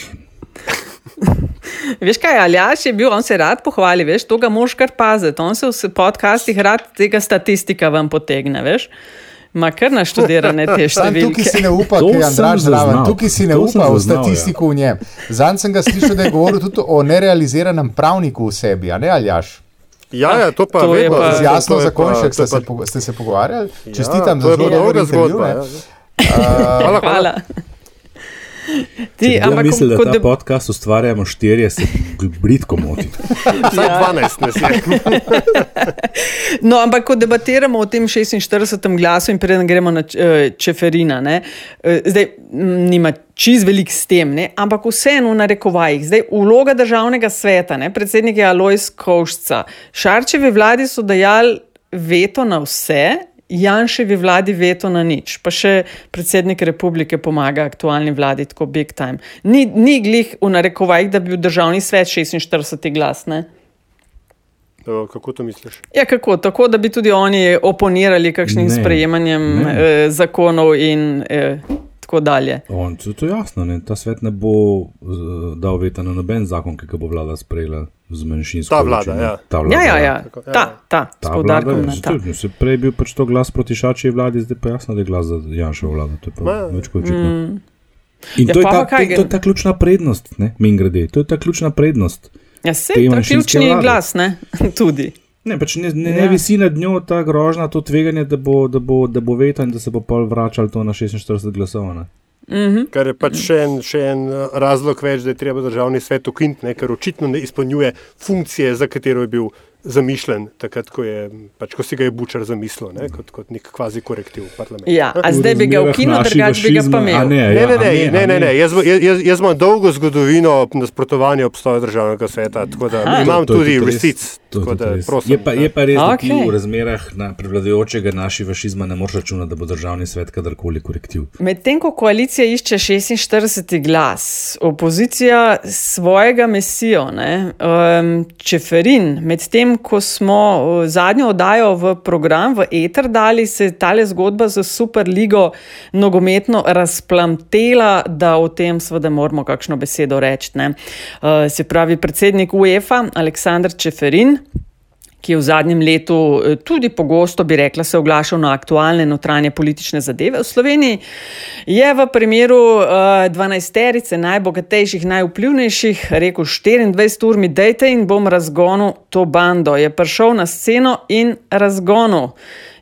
veš kaj, Aljaš je bil, on se rad pohvali, veš, to ga moš kar paziti. On se v podcastih rad tega statistika vam potegne, veš. Ma kar naštudirane te številke. Tukaj si ne upa, ki je Andraš zraven, tukaj si ne upa v statistiko ja. v njem. Zanj sem ga slišal, da je govoril tudi o nerealiziranem pravniku v sebi, a ne Aljaš? Ja, ja, to pa je bilo. Z jasno zakonček ste, ste se pogovarjali. Ja, Čestitam za zelo dobro zgodbo. Ja. Hvala. hvala. Ti, ja, ampak, mislim, da ta de... podcast ustvarjamo štirje, se britko moti. Zdaj ja. 12, ne smem. no, ampak, ko debatiramo o tem 46. glasu in preden gremo na uh, Čeferina, ne, uh, zdaj nima čez velik s tem, ne, ampak vseeno na rekovajih. Zdaj, vloga državnega sveta, ne, predsednik je Alois Kovšca. Šarčevi vladi so dajali veto na vse. Janševi vladi veto na nič, pa še predsednik republike pomaga aktualni vladi, tako big time. Ni, ni glih v narekovajih, da bi bil državni svet 46 glas. Ne? Kako to misliš? Ja, kako? Tako, da bi tudi oni oponirali kakšnim ne, sprejemanjem ne. Eh, zakonov in eh, tako dalje. On, to je jasno, ne? ta svet ne bo uh, dal veta na noben zakon, ki ga bo vlada sprejela. Z manjšinsko Ta vlada, večino. ja. Ta vlada, Ja, ja, ja. Tako, ja, Ta, ja. ta, Ta vlada, na je, ta. zato, se prej je bil pač to glas proti šači vladi, zdaj pa jasno, da je glas za Janšo vlado. To je pa Ma, več kot očitno. Mm. In Ja, to, je ta, kaj to, to je ta ključna prednost, ne, min grede. To je ta ključna prednost. Ja, se je manjšinske ključni vlade. glas, ne? Tudi. Ne, pač ne, ne, Ja. ne visi nad njo ta grožnja, to tveganje, da bo, da bo, da bo veto in da se bo pol vračal to na 46 glasov. ne. Mhm. Kar je pač še en, še en eh, razlog več, da je treba državni svet ukiniti, ne, ker očitno ne izpolnjuje funkcije, za katero je bil zamišljen, takrat, ko, je, pač, ko si ga je Bučar zamislil, ne, kot, kot nek kvazi korektiv v parlamentu. Ja, a zdaj bi ga ukinil, našega drugače bi ga pa imel. ne, Ne, ja, ne, ne, ne, ne, ne. Jaz, jaz, jaz imam dolgo zgodovino nasprotovanja obstoja državnega sveta, tako da Aha. imam To je tudi res. To je Tako da, res. prosim, je, pa, je pa res, da ti Okej. v razmerah na prevladujočega našega fašizma ne moreš računati, da bo državni svet kadarkoli korektiv. Medtem ko koalicija išče 46. glas, opozicija svojega mesijo, ne, um, Čeferin, medtem ko smo zadnjo oddajo v program, v Eter dali, se je tale zgodba za Superligo nogometno razplamtela, da o tem seveda moramo kakšno besedo reči. ne. Uh, se pravi, predsednik UEFA Aleksandr Čeferin ki je v zadnjem letu eh, tudi pogosto, bi rekla, se oglašal na aktualne notranje politične zadeve v Sloveniji, je v primeru uh, 12-terice najbogatejših, najvplivnejših rekel: 24 ur mi dejte in bom razgonil to bando. Je prišel na sceno in razgonil.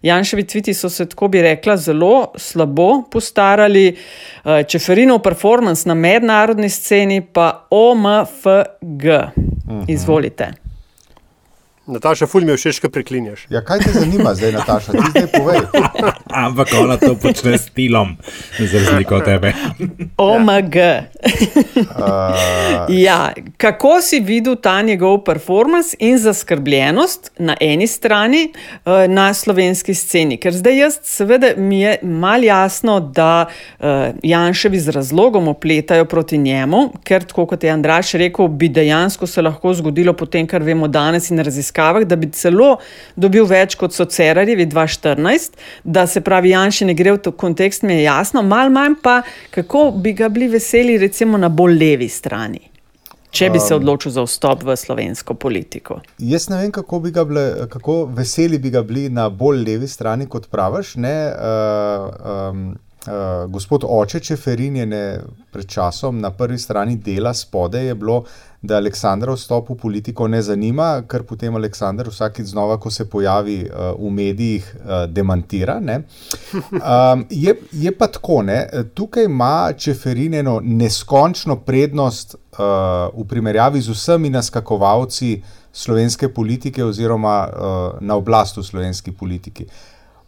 Janševi tviti so se, tako bi rekla, zelo slabo postarali, uh, Čeferinov performance na mednarodni sceni pa OMFG. Izvolite. Nataša, ful mi je všeč, kaj preklinjaš. Ja, kaj te zanima zdaj, Nataša? Ti zdaj povej. Ampak ona to počne s stilom, za razliko od tebe. OMG. Uh, Ja, kako si videl ta njegov performance in zaskrbljenost na eni strani eh, na slovenski sceni? Ker zdaj jaz, seveda, mi je mal jasno, da eh, Janševi z razlogom opletajo proti njemu, ker, tako kot je Andraš rekel, bi dejansko se lahko zgodilo po tem, kar vemo danes in raziskavah, da bi celo dobil več kot so Cerarjevi 2014, da se pravi, Janši ne gre v to kontekst, mi je jasno, mal manj pa, kako bi ga bili veseli recimo na bolj levi strani. Če bi se Um, odločil za vstop v slovensko politiko. Jaz ne vem, kako, bi bile, kako veseli bi ga bili na bolj levi strani, kot praviš. Ne, uh, um, uh, gospod Oče Čeferin je ne, pred časom na prvi strani dela spode je bilo, da Aleksandra vstop v politiko ne zanima, ker potem Aleksandr vsakeč znova, ko se pojavi uh, v medijih, uh, demantira. ne. Um, je, je pa tako, ne, tukaj ima Čeferin eno neskončno prednost uh, v primerjavi z vsemi naskakovalci slovenske politike oziroma uh, na oblast v slovenski politiki.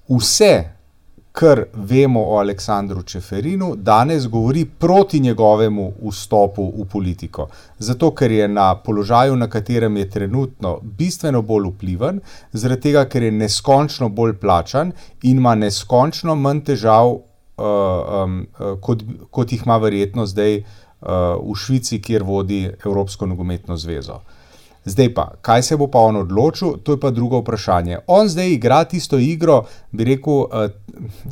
Vse, kar vemo o Aleksandru Čeferinu, danes govori proti njegovemu vstopu v politiko. Zato, ker je na položaju, na katerem je trenutno, bistveno bolj vpliven, zaradi tega, ker je neskončno bolj plačan in ima neskončno manj težav, uh, um, uh, kot, kot jih ima verjetno zdaj uh, v Švici, kjer vodi Evropsko nogometno zvezo. Zdaj pa, kaj se bo pa on odločil, to je pa drugo vprašanje. On zdaj igra tisto igro, bi rekel, eh,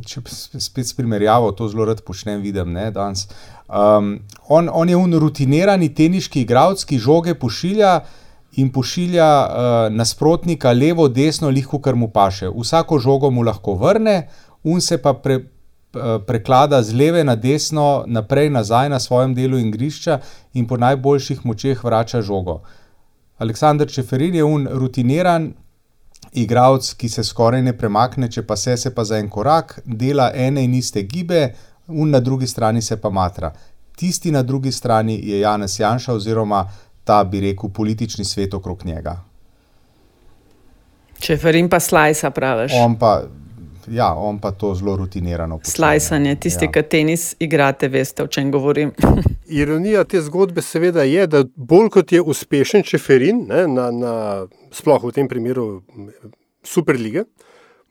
če spet s primerjavo, to zelo rad počnem, vidim, ne, danes. Um, on, on je un rutinirani teniški igralec, ki žoge pošilja in pošilja uh, nasprotnika levo, desno, lihko, kar mu paše. Vsako žogo mu lahko vrne, un se pa pre, eh, preklada z leve na desno, naprej, nazaj na svojem delu igrišča in po najboljših močeh vrača žogo. Aleksandr Čeferin je un rutiniran igralec, ki se skoraj ne premakne, če pa se, se pa za en korak, dela ene in iste gibe, un na drugi strani se pa matra. Tisti na drugi strani je Janez Janša oziroma ta, bi rekel, politični svet okrog njega. Če ferim pa slajsa, praviš. On pa, ja, on pa to zelo rutinirano. počne. Slajsanje, tisti, Ja. ki tenis igrate, veste, o čem govorim. Ironija te zgodbe seveda je, da bolj kot je uspešen Čeferin, ne, na, na, sploh v tem primeru Superlige,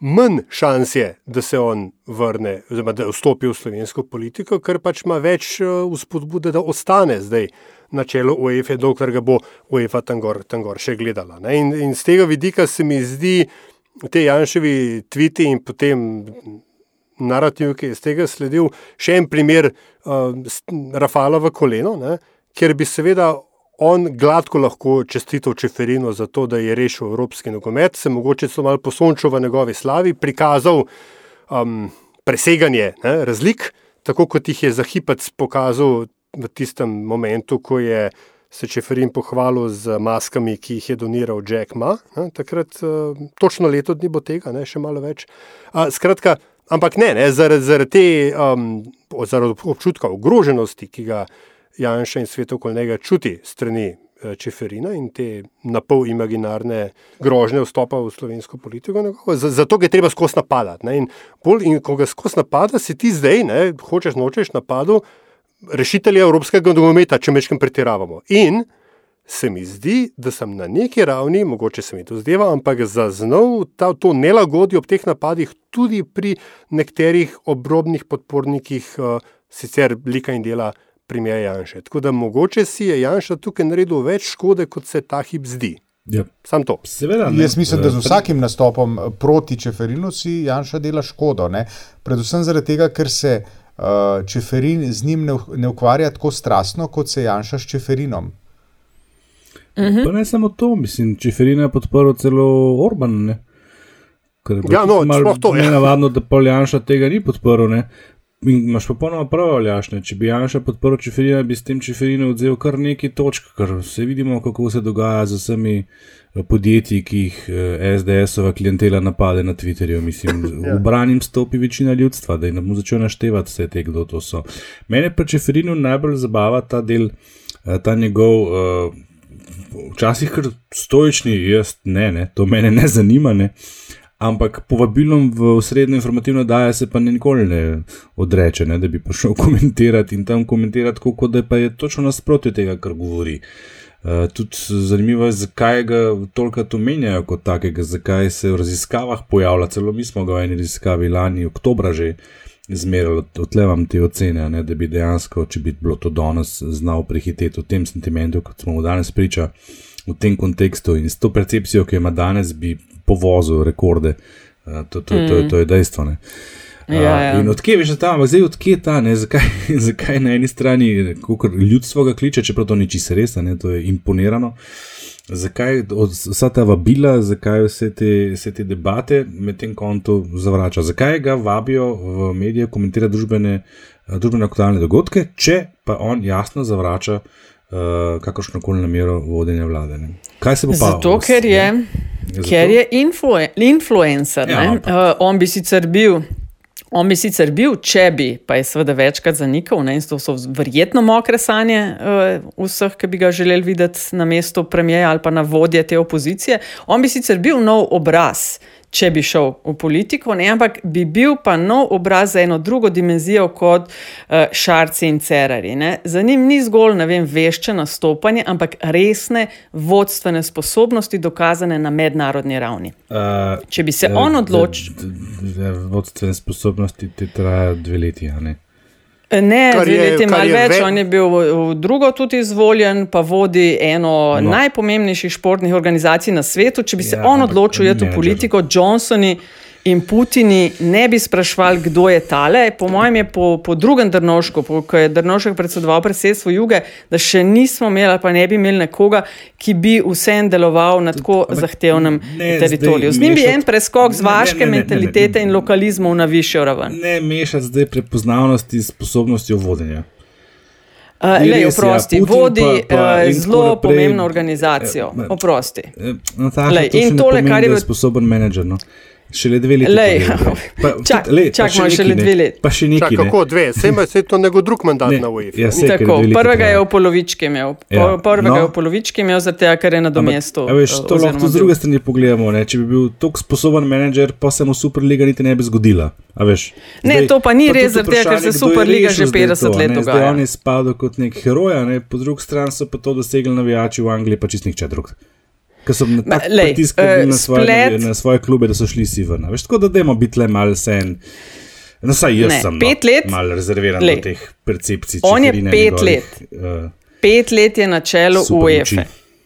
manj šans je, da se on vrne, oziroma da vstopi v slovensko politiko, ker pač ima več eh, vzpodbude, da ostane zdaj na čelu UEFA, dokler ga bo UEFA tam gor, tam gor še gledala. Ne. In, in z tega vidika se mi zdi te Janševi tviti in potem narativ, ki je iz tega sledil, še en primer uh, Rafala v koleno, ne, ker bi seveda on gladko lahko čestital Čeferinu za to, da je rešil evropski nogomet, se mogoče celo malo posončil v njegovi slavi, prikazal um, preseganje ne, razlik, tako kot jih je Zahipec pokazal v tistem momentu, ko je se Čeferin pohvalil z maskami, ki jih je doniral Jack Ma. Ne, takrat, uh, točno leto dni bo tega, ne, še malo več. Uh, skratka, ampak ne, ne zaradi, zaradi te um, zaradi občutka ogroženosti, ki ga Janša in svet okoli njega čuti strani Čeferina in te napol imaginarne grožnje vstopa v slovensko politiko. Zato ga je treba skozi napadati. In, in ko ga skozi napada, si ti zdaj, ne, hočeš nočeš napadu rešitelja evropskega nogometa, če mečkam pretiravamo. In se mi zdi, da sem na neki ravni, mogoče se mi to zdeva, ampak zaznal ta, to nelagodje ob teh napadih tudi pri nekaterih obrobnih podpornikih, uh, sicer lika in dela premijer Janša. Tako da mogoče si je Janša tukaj naredil več škode, kot se ta hip zdi. Ja. Sam to. Seveda, Jaz mislim, da z vsakim nastopom proti Čeferinu si Janša dela škodo. Ne? Predvsem zaradi tega, ker se Čeferin z njim ne, ne ukvarja tako strastno, kot se Janša s Čeferinom. Pa ne samo to, mislim, Čeferina je podporil celo Orban. Ne? Ker je Ja, no, sploh to, ja. Nenavadno, da pol Janša tega ni podporil. Ne? In imaš popolnoma prav, Aljašne. Če bi Janša podporil Čeferina, bi s tem Čeferina odzel kar nekaj točk, ker vse vidimo, kako se dogaja z vsemi eh, podjetji, ki jih eh, SDS-ova klientela napade na Twitterju. Mislim, Ja. v branim stopi večina ljudstva, da je ne bo začel naštevati vse te, kdo to so. Mene pa Čeferinu najbolj zabava ta del, eh, ta njegov. Uh, Včasih kar stoični, jaz ne, ne, to mene ne zanima, ne. Ampak povabilom v srednjo informativno daje se pa nikoli ne odreče, ne, da bi prišel komentirati in tam komentirati, kot da pa je točno nasprotje tega, kar govori. Uh, tudi zanimivo je, zakaj ga toliko omenjajo kot takega, zakaj se v raziskavah pojavlja. Celo mi smo ga v eni raziskavi lani, oktobra že zmerali, odtle vam te ocene, ne, da bi dejansko, če bi bilo to danes, znal prehiteti v tem sentimentu, kot smo mu danes priča, v tem kontekstu in s to percepcijo, ki jo ima danes, bi povozil rekorde. Uh, to, to, to, to, to je dejstvo. Ne. Uh, Ja, ja. In odkje veš, ta, ampak zdaj odkje ta, ne, zakaj, zakaj na eni strani ljudstvo ga kliče, čeprav to ni čisto res, ne, to je imponirano. Zakaj od, vsa ta vabila, zakaj vse te, vse te debate med tem kontu zavrača? Zakaj ga vabijo v medije komentirati družbene, eh, družbene aktualne dogodke, če pa on jasno zavrača uh, kakršno koli namero vodenja vlade? Ne? Kaj se bo pa? Zato, ker je, Zato? ker je influen, influencer. Ja, Ja, uh, on bi sicer bil. On bi sicer bil, če bi, pa je seveda večkrat zanikal, ne, in to so verjetno mokre sanje uh, vseh, ki bi ga želeli videti na mestu premijeja ali pa na vodje te opozicije. On bi sicer bil nov obraz, če bi šel v politiko, ne, ampak bi bil pa nov obraz za eno drugo dimenzijo kot uh, Šarci in Cerari. Ne. Za njim ni zgolj vem, vešče nastopanje, ampak resne vodstvene sposobnosti, dokazane na mednarodni ravni. Uh, Če bi se on odločil. Vodstvene sposobnosti ti trajajo dve leti, a ne? Ne, Kar je- leti malo je več. ve- On je bil v drugo tudi izvoljen, pa vodi eno No. najpomembnejših športnih organizacij na svetu. Če bi se Ja, on odločil v menedžer. politiko, Johnsoni in Putini ne bi sprašvali, kdo je tale. Po mojem je po, po drugem Drnovšku, po, ko je Drnovšek predsedoval predsedstvu Juge, da še nismo imeli, ali pa ne bi imeli nekoga, ki bi vsem deloval na tako zahtevnem ne, teritoriju. Z njim bi mešati- en preskok z Ne, ne, vaške ne, ne, ne, ne. mentalitete in lokalizmov na višjo raven. Ne mešati zdaj prepoznavnosti s sposobnostjo vodenja. Uh, Lej, ja, oprosti, Putin vodi pa- pa tako zelo naprej. pomembno organizacijo. Eh, Oprosti. Eh, Nataša, Lej, to in ne tole, pomeni, kar je bil- je sposoben menedžer. No. Šele dve leti. Lej, pa. Pa- čak- tudi- lej, pa čakamo še šele ne. dve leti. Pa še Čak, nekaj. ne. kako dve, se ima se to nego drug mandat Ne, na UEFA. ja, sej, Tako, prvega je v polovički imel. Ja. Prvega no. je v polovički imel, zato ker je na domestu. A veš, to lahko z druge strani pogledamo. Ne? Če bi bil tako sposoben menedžer, pa se mu Superliga niti ne bi zgodila. A veš, Ne, to pa ni res, tudi zaradi tega, ker se Superliga že zdaj 50 to, let ne? Zdaj dogaja. on je spadal kot nek heroj, po drugi strani so pa to dosegli navijači v Angliji, pa čist nihče drug. Ker so na tak lej, pritisk uh, na, svoje, splet- na svoje klube, da so šli si ven. Veš, tako da dajmo biti le malo sen. No, saj jaz Ne, sem pet no, let- malo rezerviran lej. do teh percepcij. On je pet njegovih, let. Uh, Pet let je na čelu UEFA.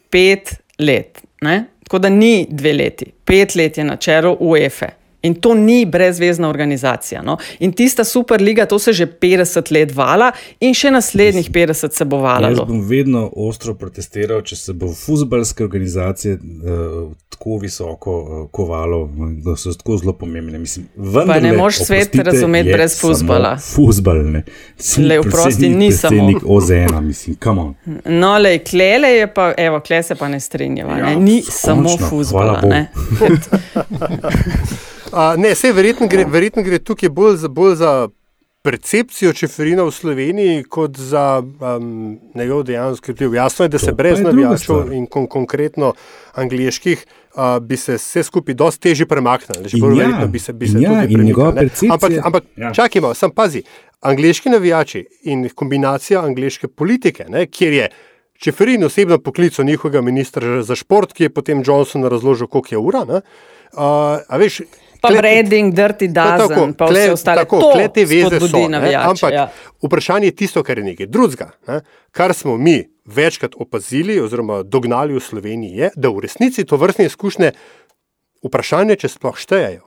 Pet let. Ne? Tako da ni dve leti. Pet let je na čelu UEFA. In to ni brezvezna organizacija. No? In tista superliga, to se že 50 let vala, in še naslednjih 50 se bo valalo. Jaz bom vedno ostro protestiral, če se bo futbalske organizacije uh, tako visoko uh, kovalo, da so tako zelo pomembne. Mislim, pa ne moreš svet razumeti brez futbala. Futbal, ne. Le vprosti ni samo. Predsednik OZN, mislim, kam on. No, le, klele je pa, evo, kle se pa ne strinjava. Ja, ne? Ni skončno, samo futbala. Uh, ne, vse verjetno gre, verjetno gre tukaj bolj za, bolj za percepcijo Čeferina v Sloveniji, kot za um, njegov dejanski vpliv. Jasno je, da se to brez navijačev in kon konkretno angliških uh, bi se vse skupaj dosti težje premaknili. Že bolj ja, verjetno bi se, bi se ja, tudi premaknili. Ampak, ampak ja. čakajmo, sam pazi. Angliški navijači in kombinacija angliške politike, ne, kjer je Čeferin osebno poklical njihovega ministra za šport, ki je potem Johnson razložil, koliko je ura. Ne, uh, veš, Pa Redding, Dirty Dozen, pa vse ostale. Tako, to klete veze so. Navijače, ampak ja. vprašanje je tisto, kar je nekaj drugega. Ne? Kar smo mi večkrat opazili oziroma dognali v Sloveniji, je, da v resnici to vrstne izkušnje vprašanje, če sploh štejejo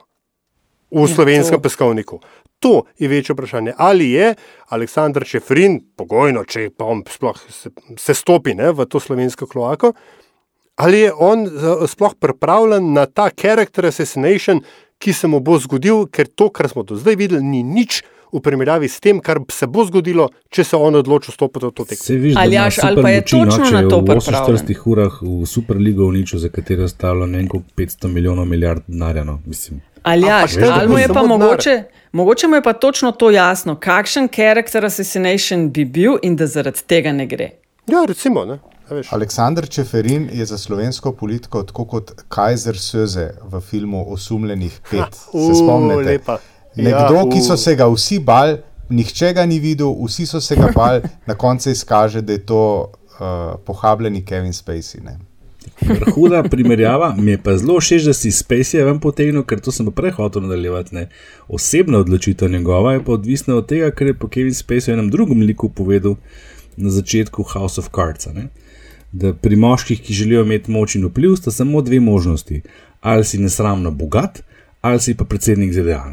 v ja, slovenskem ja, peskovniku. To je večje vprašanje. Ali je Aleksandr Čefrin, pogojno, če pa on sploh se, se stopi ne, v to slovensko kloako, ali je on sploh pripravljen na ta character assassination, ki se mu bo zgodil, ker to, kar smo do zdaj videli, ni nič v primerjavi s tem, kar se bo zgodilo, če se on odloči vstopiti v to tekmo. Ali, ali pa je močino, točno na to pripravljen? V 48 urah v Superligo uničil, za katero je stalo nekaj 500 milijonov milijard denarja. No, ali ja, ali mu je pa mogoče, mogoče mu je pa točno to jasno, kakšen character assassination bi bil in da zaradi tega ne gre. Ja, recimo. Ne? Aleksandr Čeferin je za slovensko politiko tako kot Kajzer Söze v filmu Osumljenih pet. Ha, se spomnite? Lepa. Nekdo, ja, ki so se ga vsi bal, nihče ga ni videl, vsi so se ga bal, na koncu izkaže, da je to uh, pohabljeni Kevin Spacey. Ne? Huda primerjava, mi je pa zelo všeč, da si Spacey ven potegnil, ker to sem pa prej hotel nadaljevati. Ne. Osebna odločitev njegova je pa odvisna od tega, kar je po Kevin Spacey v enem drugem liku povedal na začetku House of Cards. Ne da pri moških, ki želijo imeti moč in vpliv, sta samo dve možnosti: ali si nesramno bogat, ali si pa predsednik ZDA.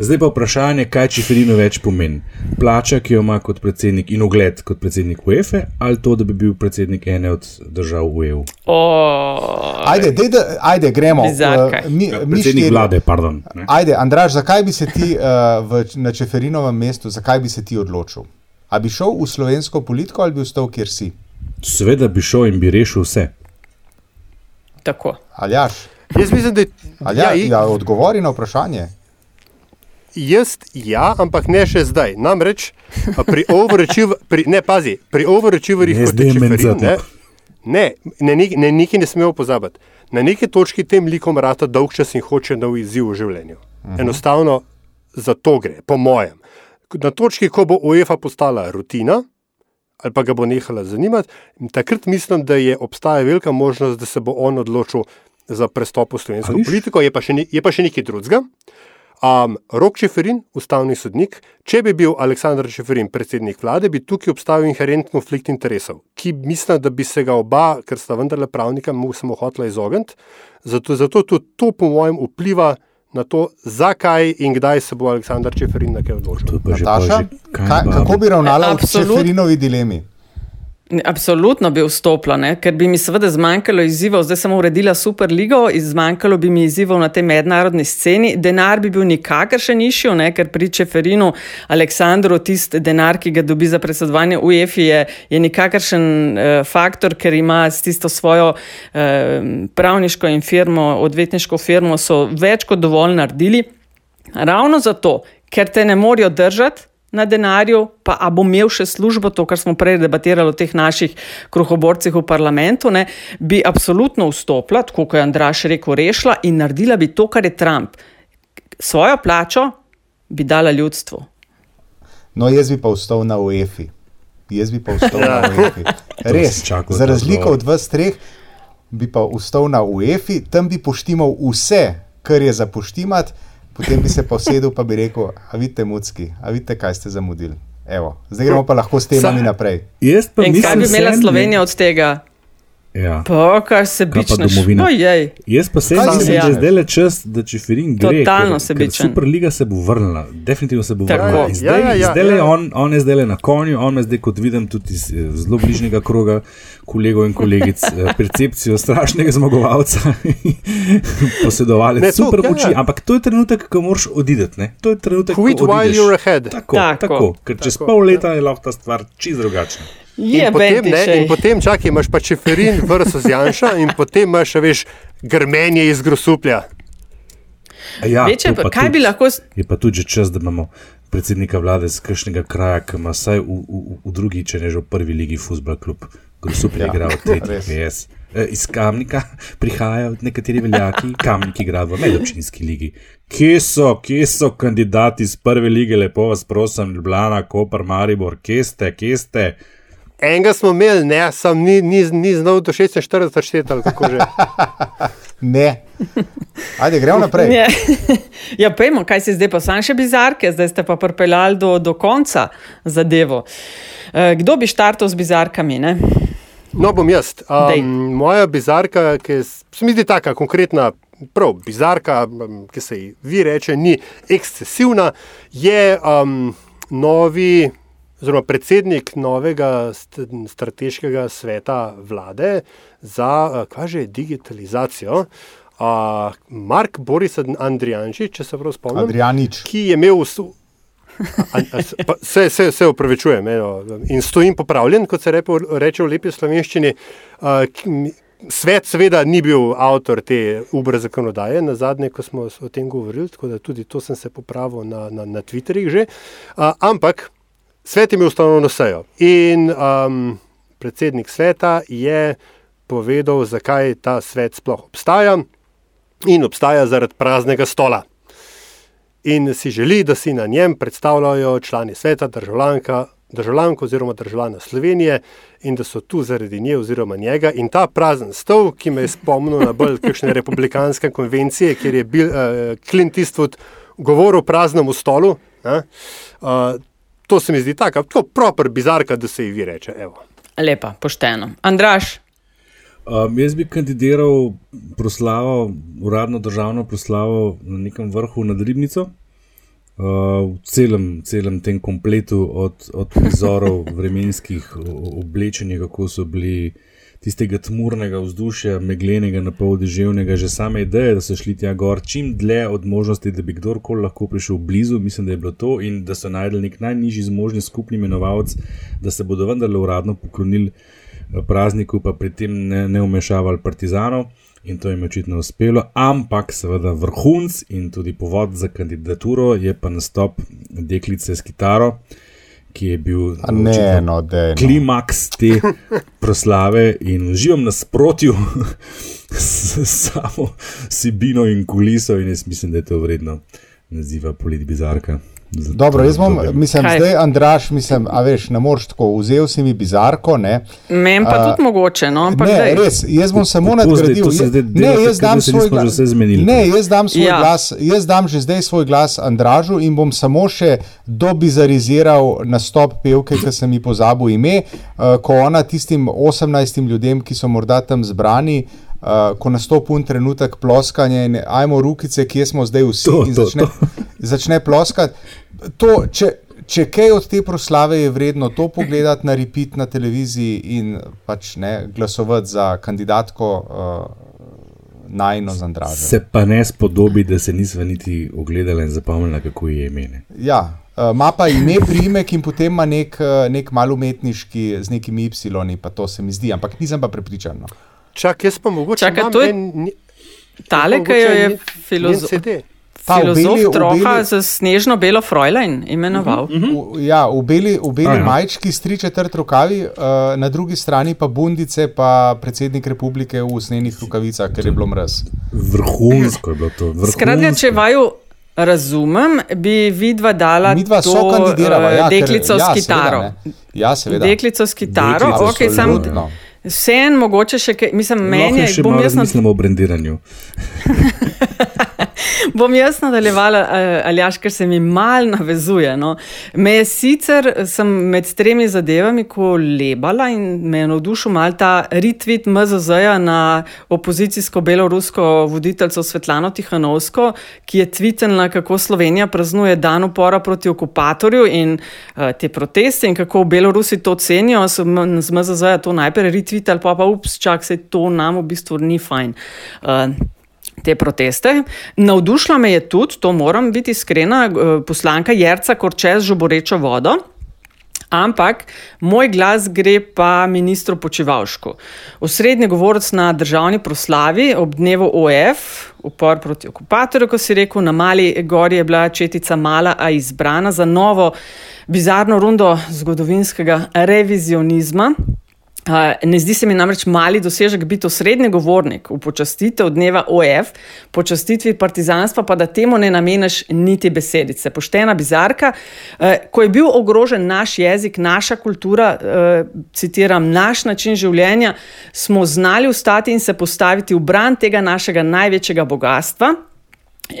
Zdaj pa vprašanje, kaj če Ferino več pomeni. Plača, ki jo ima kot predsednik in ogled kot predsednik UEFA, ali to, da bi bil predsednik ene od držav v EU. Oh, ajde, dej, da, ajde, gremo. Uh, mi, ja, predsednik štiri, vlade, pardon. Ne? Ajde, Andraž, zakaj bi se ti uh, v, na Čeferinovem mestu, zakaj bi se ti odločil? A bi šel v slovensko politiko ali bi ostal, kjer si? Sveda bi šel in bi rešil vse. Tako. Aljaš. Jaz mislim, da je ja, ja, odgovori na vprašanje. Jaz, ja, ampak ne še zdaj. Namreč pri overachieverjih, ne pazi, pri overachieverjih kot rečemo, ne, ne, ne, ne, nekaj ne smemo pozabiti. Na neki točki tem likom rata dolg čas in hoče nov izziv v življenju. Uh mhm. -huh. Enostavno za to gre, po mojem na točki, ko bo UEFA postala rutina ali pa ga bo nehala zanimati, takrat mislim, da je obstaja velika možnost, da se bo on odločil za prestop v slovensko politiko, je pa še, je pa še nekaj drugega. Um, Rok Čeferin, ustavni sodnik, če bi bil Aleksandr Čeferin predsednik vlade, bi tukaj obstajal inherentni konflikt interesov, ki mislim, da bi se ga oba, ker sta vendarle pravnika, mu samo hotla izogniti. Zato, zato tudi to, po mojem, vpliva na to, zakaj in kdaj se bo Aleksandr Čeferin na kaj odločil. Nataša, kako bi ravnala v Čeferinovi dilemi? Absolutno bi vstopila, ne? ker bi mi seveda zmanjkalo izzivov, zdaj sem uredila super ligo, zmanjkalo bi mi izzivov na tej mednarodni sceni, denar bi bil nikakršen išil, ne? ker pri Čeferinu Aleksandru tisti denar, ki ga dobi za predsedovanje UEFI, je, je nikakršen uh, faktor, ker ima s tisto svojo uh, pravniško in firmo, odvetniško firmo, so več kot dovolj naredili. Ravno zato, ker te ne morejo držati na denarju, pa a bo imel še službo, to, kar smo prej debatirali o teh naših kruhoborcih v parlamentu, ne, bi absolutno vstopila, tako kot je Andraš rekel, rešila in naredila bi to, kar je Trump. Svojo plačo bi dala ljudstvu. No, jaz bi pa vstal na UEFI. Jaz bi pa vstal na UEFI. Res, za razliko od vas treh, bi pa vstal na UEFI, tam bi poštimal vse, kar je za poštimati potem bi se posedel in bi rekel: A vidite, mucki, a vidite, kaj ste zamudili. Evo, zdaj gremo pa lahko s temami naprej. In kaj bi imela Slovenija od tega? Ja. Pa, kar se domovina? Ojej. Jaz pa se mislim, si da je ja. zdaj le čas, da če Firin gre. Totalno ker- sebičen. ker Superliga se bo vrnila, definitivno se bo Tako. vrnila. In Zdaj, Ja, ja, ja, zdaj ja. je on, on je zdaj le na konju, on me zdaj, kot vidim, tudi iz eh, zelo bližnjega kroga kolegov in kolegic, eh, percepcijo strašnega zmagovalca, posedovalec Ne, to, super ja, moči, ja. ampak to je trenutek, ko moraš odideti. ne. To je trenutek, ko you're ahead. Tako, Tako. tako, tako, ker čez Tako, pol leta je lahko ta stvar čist drugačna. Je In potem, ne, in potem čakaj, imaš pa čeferin versus Janša in potem imaš, a veš, grmenje iz grosuplja. Ja, Večje, to pa kaj tudi- bi lahko Je pa tudi že čas, da imamo predsednika vlade z kakšnega kraja, ki ima vsaj v, v, v drugi, če ne že v prvi ligi futbol klub, Grosuplje Ja, igra v tretji. PS. E, Iz Kamnika prihajajo nekateri veljaki, Kamnik igra v medobčinski ligi. Kje so, kje so kandidati iz prve lige, lepo vas prosim, Ljubljana, Koper, Maribor, kje ste, kje ste? Enega smo imeli, ne, sam ni, ni, ni znal do 46 šteti ali kako že. Ne. Ajde, gremo naprej. Je. Ja, pojmo, kaj se zdaj pa sam še bizarke, zdaj ste pa pripeljali do, do konca zadevo. Eh, Kdo bi štartal z bizarkami? Ne? No, bom jaz. Um, moja bizarka, ki se mi zdi taka konkretna, prav bizarka, ki se ji vi reče, ni ekscesivna, je um, novi. Oziroma, predsednik novega st strateškega sveta vlade za uh, kaj že digitalizacijo, uh, Mark Boris Andrijančič, če se prav spomnim, Adrianič. ki je imel vso, A- a s- pa Se, se, se upravičujem eno, in stojim popravljen, kot se repe, reče v lepi slovenščini. Uh, Svet seveda ni bil avtor te ubre zakonodaje, na zadnje, ko smo o tem govorili, tako da tudi to sem se popravil na, na, na Twitterjih že. Uh, ampak svet je imel ustanovno sejo in um, predsednik sveta je povedal, zakaj ta svet sploh obstaja in obstaja zaradi praznega stola in si želi, da si na njem predstavljajo člani sveta, državljanka, državljanko oziroma državljana Slovenije in da so tu zaradi nje oziroma njega. In ta prazen stol, ki me je spomnil na bolj kakšne republikanske konvencije, kjer je bil uh, Clint Eastwood govoril o praznem stolu, uh, to se mi zdi tako, tako proper bizarka, da se ji vi reče. Evo. Lepa, pošteno. Andraš, Um, jaz bi kandidiral proslavo, uradno državno proslavo na nekem vrhu nad Ribnico, uh, v celem, celem tem kompletu, od, od prizorov vremenskih, oblečenih, kako so bili tistega tmurnega vzdušja, meglenega, na pol deževnega, že same ideje, da so šli tja gor, čim dlje od možnosti, da bi kdorkoli lahko prišel blizu, mislim, da je bilo to, in da so najdel nek najnižji zmožni skupni imenovalec, da se bodo vendarle uradno poklonili eh, prazniku, pa pri tem ne, ne umešavali partizanov. In to jim je očitno uspelo, ampak seveda vrhunc in tudi povod za kandidaturo je pa nastop deklice s kitaro, ki je bil ne, no, dej, no. klimaks te proslave in živim nasprotju s samo Sibino in kuliso, in jaz mislim, da je to vredno naziva politbizarka. Zato Dobro, jaz bom, mislim, Kaj? zdaj, Andraš, mislim, a veš, ne moreš tako, vzel si mi bizarko, ne. meni pa A, tudi mogoče, no, ampak Ne, daj. res, jaz bom samo zdaj, nadgradil. se zdaj Ne, jaz dam svoj glas. Ne, jaz dam svoj Ja. glas, jaz dam že zdaj svoj glas Andražu in bom samo še dobizariziral nastop pevke, ki sem ji pozabil ime, eh, ko ona tistim 18 ljudem, ki so morda tam zbrani. Uh, ko nastopi un trenutek ploskanja in ajmo rukice, kje smo zdaj vsi, To, in to, začne, začne ploskati. To, če, če kaj od te proslave je vredno to pogledati na repeat na televiziji in pač ne glasovati za kandidatko uh, Najno z Andražem. Se pa ne spodobi, da se nisva niti ogledala in zapomnila, kako je ime. Ja, uh, ima pa ime, priimek in potem ima nek, uh, nek malo umetniški z nekimi Y, pa to se mi zdi, ampak nisem pa prepričan. No. Čak, jaz pa mogoče. Čakaj, imam to je en Tale, ki jo je njen- filozo- njen CD. Ta v filozof v troha beli- za snežno belo Freulein imenoval. V, ja, v beli, v beli A, ja. majčki s tri četrt rokavi, uh, na drugi strani pa bundice, pa predsednik republike v usnenih rokavicah, ker je bilo mraz. Vrhunsko je bilo to. Skratka, vrhunsko. če vaju razumem, bi vidva dala Midva to so kandidirala, eh, ja, ker- deklico ja, s kitaro. seveda, ne. Ja, seveda. Deklico s kitaro, Deklico, ok, sam. Absolutno. Vseeno, mogoče še kaj, mislim, meni je, še bom malo jaz na razmislimo o brendiranju. Bom jaz nadaljevala, eh, Aljaš, ker se mi mal navezuje. No. Me je sicer, sem med tremi zadevami kolebala in me je navdušil mal ta retweet MZZ-ja na opozicijsko belorusko voditeljco Svetlano Tihanovsko, ki je tweetala, kako Slovenija praznuje dan upora proti okupatorju in uh, te proteste in kako Belorusi to cenijo. Sem z MZZ-ja to najprej retweetal, pa pa ups, čak se to nam v bistvu ni fajn. Uh, te proteste. Navdušila me je tudi, to moram biti iskrena, eh, poslanka Jerca Korčez žuborečo vodo. Ampak moj glas gre pa ministru Počivalšku. Osrednji govorec na državni proslavi ob dnevu OF, upor proti okupatorju, ko si rekel, na Mali gori je bila četica mala, a izbrana za novo bizarno rundo zgodovinskega revizionizma. Ne zdi se mi namreč mali dosežek biti osrednji govornik v počastitev dneva OF, počastitvi partizanstva, pa da temu ne nameneš niti besedice. Poštena bizarka, ko je bil ogrožen naš jezik, naša kultura, citiram, naš način življenja, smo znali ustati in se postaviti v bran tega našega največjega bogatstva.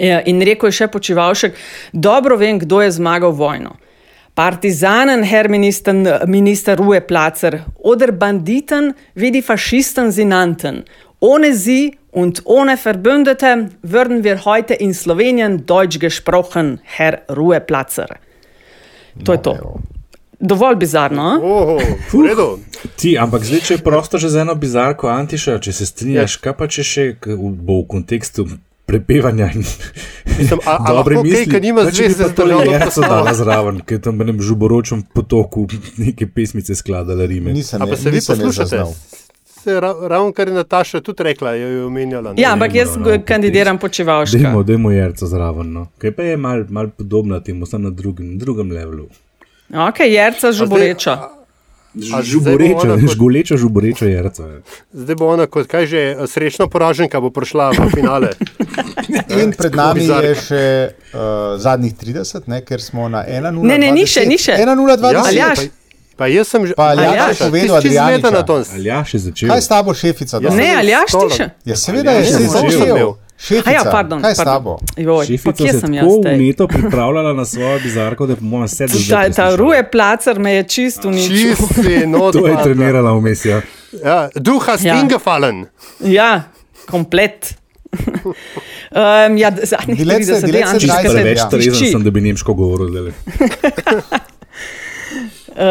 In rekel je še počivalšek, dobro vem, kdo je zmagal vojno. Partisanen, Herr Minister, Minister Ruhe Placer, oder Banditen wie die Faschisten sie nannten. Ohne sie und ohne Verbündete würden wir heute in Slowenien Deutsch gesprochen, Herr Ruhe Placer. To je to. Dovolj bizarno. Oh, Ti, ampak zdaj, če je prosto že za eno bizarko, Antiša, če se strinjaš, ja. kaj pa če še bo v kontekstu prepevanja in dobre misli. Kaj nima zveze z to, da je to dala zraven, ker tam ne žuboročem potoku neke pesmice skladala rime. Nisem, ne, pa se vi poslušate. Ravno kar je Nataša tudi rekla, jo je omenjala. Ja, ampak jaz no, no, kandidiram počevalško. Dajmo, dajmo jerca zraven. No. Kaj pa je mal, mal podobno temu, samo na drugem, drugem levelu. Ok, jerca Žuboreča, žgoleča, žuboreča jerca. Zdaj bo ona kot, kaj že, srečna poraženka bo prišla v finale. In pred nami je še uh, zadnjih 30, ne, ker smo na 1-0. Ne, ne, ni še, ni še. 1-0-2. Ja, pa jaz sem že povedal, da je to Aljaš je začel. Kaj s tabo, šefica? Ne, Aljaš ti še. Ja, seveda je že začel. Šefica, ja, pardon, kaj je s tabo? Šefica se je tako umeto pripravljala na svojo bizarko, da bomo vse dobro razumeli. Ta, ta ruje placer me je čist uničil. to je trenirala vmes, ja. ja. Duha stingefallen. Ja, komplet. um, ja, zadnjih 30 let sem že preveč trezen, sem, da bi nemško govoril. Uh,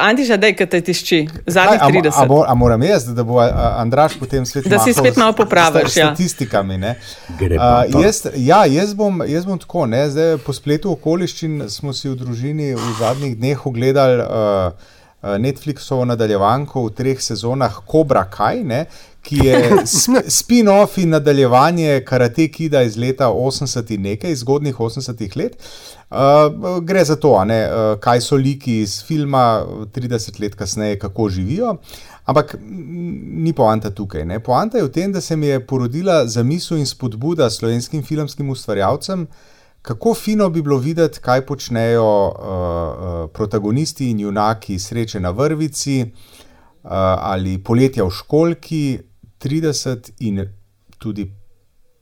Antiša, da je te tišči, zadnjih 30. A, a, a moram jaz, da bo Andraš potem spet da si spet malo popravil. S ja. statistikami. Uh, jaz, ja, jaz bom, jaz bom tako. Ne, zdaj, po spletu okoliščin smo si v družini v zadnjih dneh ogledali uh, Netflixovo nadaljevanko v treh sezonah Cobra Kai. Ne, Ki je spin-off in nadaljevanje karate kida iz leta 80 in nekaj, zgodnih 80 let. Uh, gre za to, ne, uh, kaj so liki iz filma 30 let kasneje, kako živijo. Ampak ni poanta tukaj. Ne. Poanta je v tem, da se mi je porodila zamisel in spodbuda slovenskim filmskim ustvarjalcem, kako fino bi bilo videti, kaj počnejo uh, uh, protagonisti in junaki sreče na vrvici uh, ali poletja v školki 30 in tudi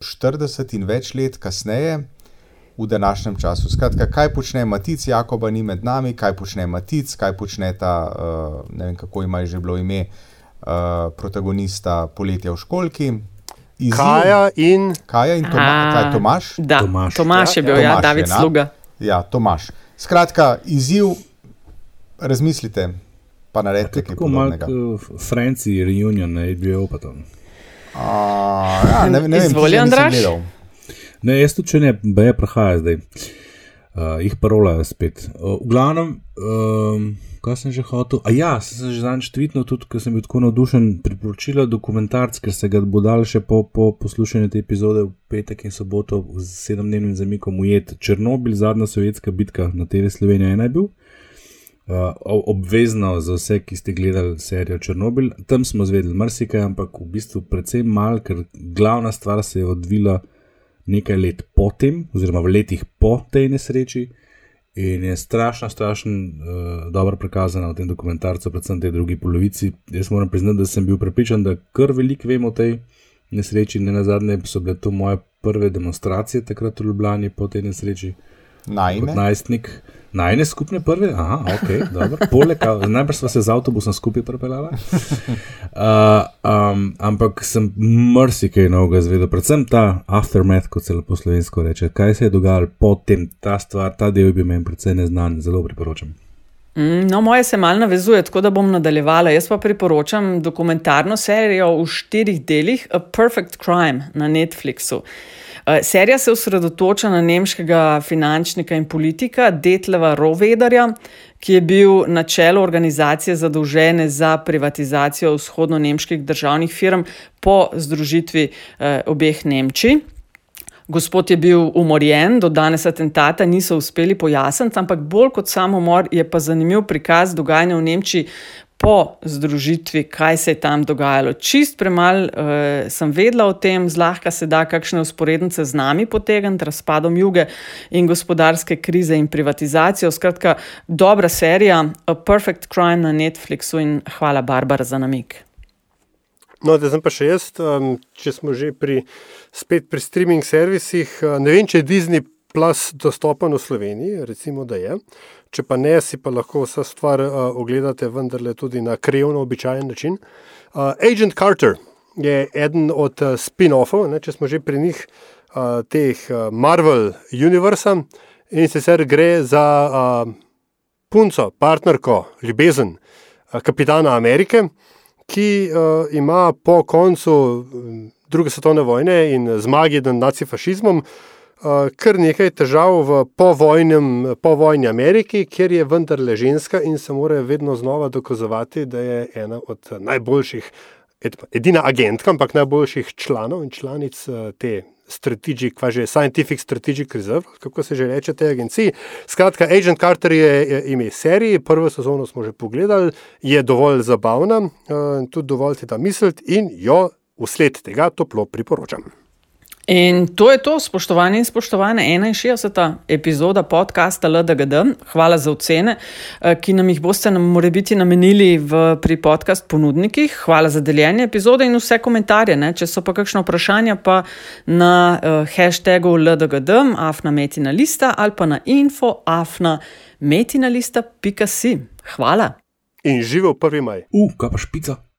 40 in več let kasneje v današnjem času. Skratka, kaj počne Matic, Jakoba ni med nami, kaj počne Matic, kaj počne ta, uh, ne vem kako ima že bilo ime, uh, protagonista poletja v školki. Izziv, Kaja in, Kaja in Toma, kaj, Tomaš. Da, Tomaš. Tomaš je bil, ja, Tomaš David je, Sluga. Ja, Tomaš. Skratka, izziv, razmislite, pa naredite kaj podobnega. Kot Franci, reunion, ne bi bil pa tam. Ja, ne, ne vem, Izvoli, Andraš. Ne, jaz tudi če ne, beje prahaja zdaj. Uh, jih parolajo spet. Uh, v glavnem, um, kaj sem že hotel? A ja, sem že zadnjič tvitnil, tudi ker sem bil tako navdušen, priporočila dokumentarc, ker se ga bo dal še po, po poslušanju te epizode v petek in soboto z sedemdnevnim zamikom ujet. Černobil, zadnja sovjetska bitka na TV Slovenija je naj bil. Uh, obvezno za vse, ki ste gledali serijo Černobil, tam smo zvedeli marsikaj, ampak v bistvu predvsem malo, ker glavna stvar se je odvila nekaj let potem, oziroma v letih po tej nesreči, in je strašno, strašno uh, dobro prikazana v tem dokumentarcu, predvsem v tej drugi polovici. Jaz moram priznati, da sem bil prepričan, da kar veliko vem o tej nesreči. Ne na zadnje so bile to moje prve demonstracije takrat v Ljubljani po tej nesreči. Najne. Najstnik. Najne skupne prve, aha, ok, dobro. Poleg, najprej smo se z avtobusom skupaj prepeljali. Uh, um, ampak sem marsikaj novega zvedel, predvsem ta aftermath, kot se lepo slovensko reče. Kaj se je dogajalo potem, ta stvar, ta del bi meni predvsem neznan, zelo priporočam. Mm, no, moje se malo navezuje, tako da bom nadaljevala. Jaz pa priporočam dokumentarno serijo v štirih delih, A Perfect Crime na Netflixu. Eh, serija se osredotoča na nemškega finančnika in politika Detleva Rovedarja, ki je bil na čelu organizacije zadolžene za privatizacijo vzhodno-nemških državnih firm po združitvi eh, obeh Nemčij. Gospod je bil umorjen, do danes atentata niso uspeli pojasniti, ampak bolj kot samomor je pa zanimiv prikaz dogajanja v Nemčiji po združitvi, kaj se je tam dogajalo. Čist premalo uh, sem vedela o tem, zlahka se da kakšne usporednice z nami potegniti, razpadom juge in gospodarske krize in privatizacijo. Skratka, dobra serija, A Perfect Crime na Netflixu in hvala Barbara za namik. No, da sem pa še jaz, um, če smo že pri, spet pri streaming servisih. Uh, ne vem, če je Disney Plus dostopen v Sloveniji, recimo, da je. Če pa ne, si pa lahko vsa stvar uh, ogledate, vendarle tudi na krevno, običajen način. Uh, Agent Carter je eden od uh, spin-offov, če smo že pri njih, uh, teh uh, Marvel Universa in sicer gre za uh, punco, partnerko, ljubezen uh, kapitana Amerike, ki uh, ima po koncu druge svetovne vojne in zmagi nad nacifašizmom. Eh, kar nekaj težav v povojnem, povojni Ameriki, kjer je vendarle ženska in se mora vedno znova dokazovati, da je ena od najboljših, edina agentka, ampak najboljših članov in članic eh, te. Strategic, kva že Scientific Strategic Reserve, kako se že reče te agencije. Skratka, Agent Carter je ime serije, prvo sezono smo že pogledali, je dovolj zabavna eh, tudi dovolj ti da misliti in jo vsled tega toplo priporočam. In to je to, spoštovani in spoštovane, 61. epizoda podcasta LDGD. Hvala za ocene, eh, ki nam jih boste nam more biti namenili v, pri podcast ponudnikih. Hvala za deljenje epizode in vse komentarje. Ne? Če so pa kakšno vprašanje, pa na uh, hashtagu LDGD, afna metina lista ali pa na info afna metina lista.si. Hvala. In živel 1. maj. Uf, uh, kaj pa špica.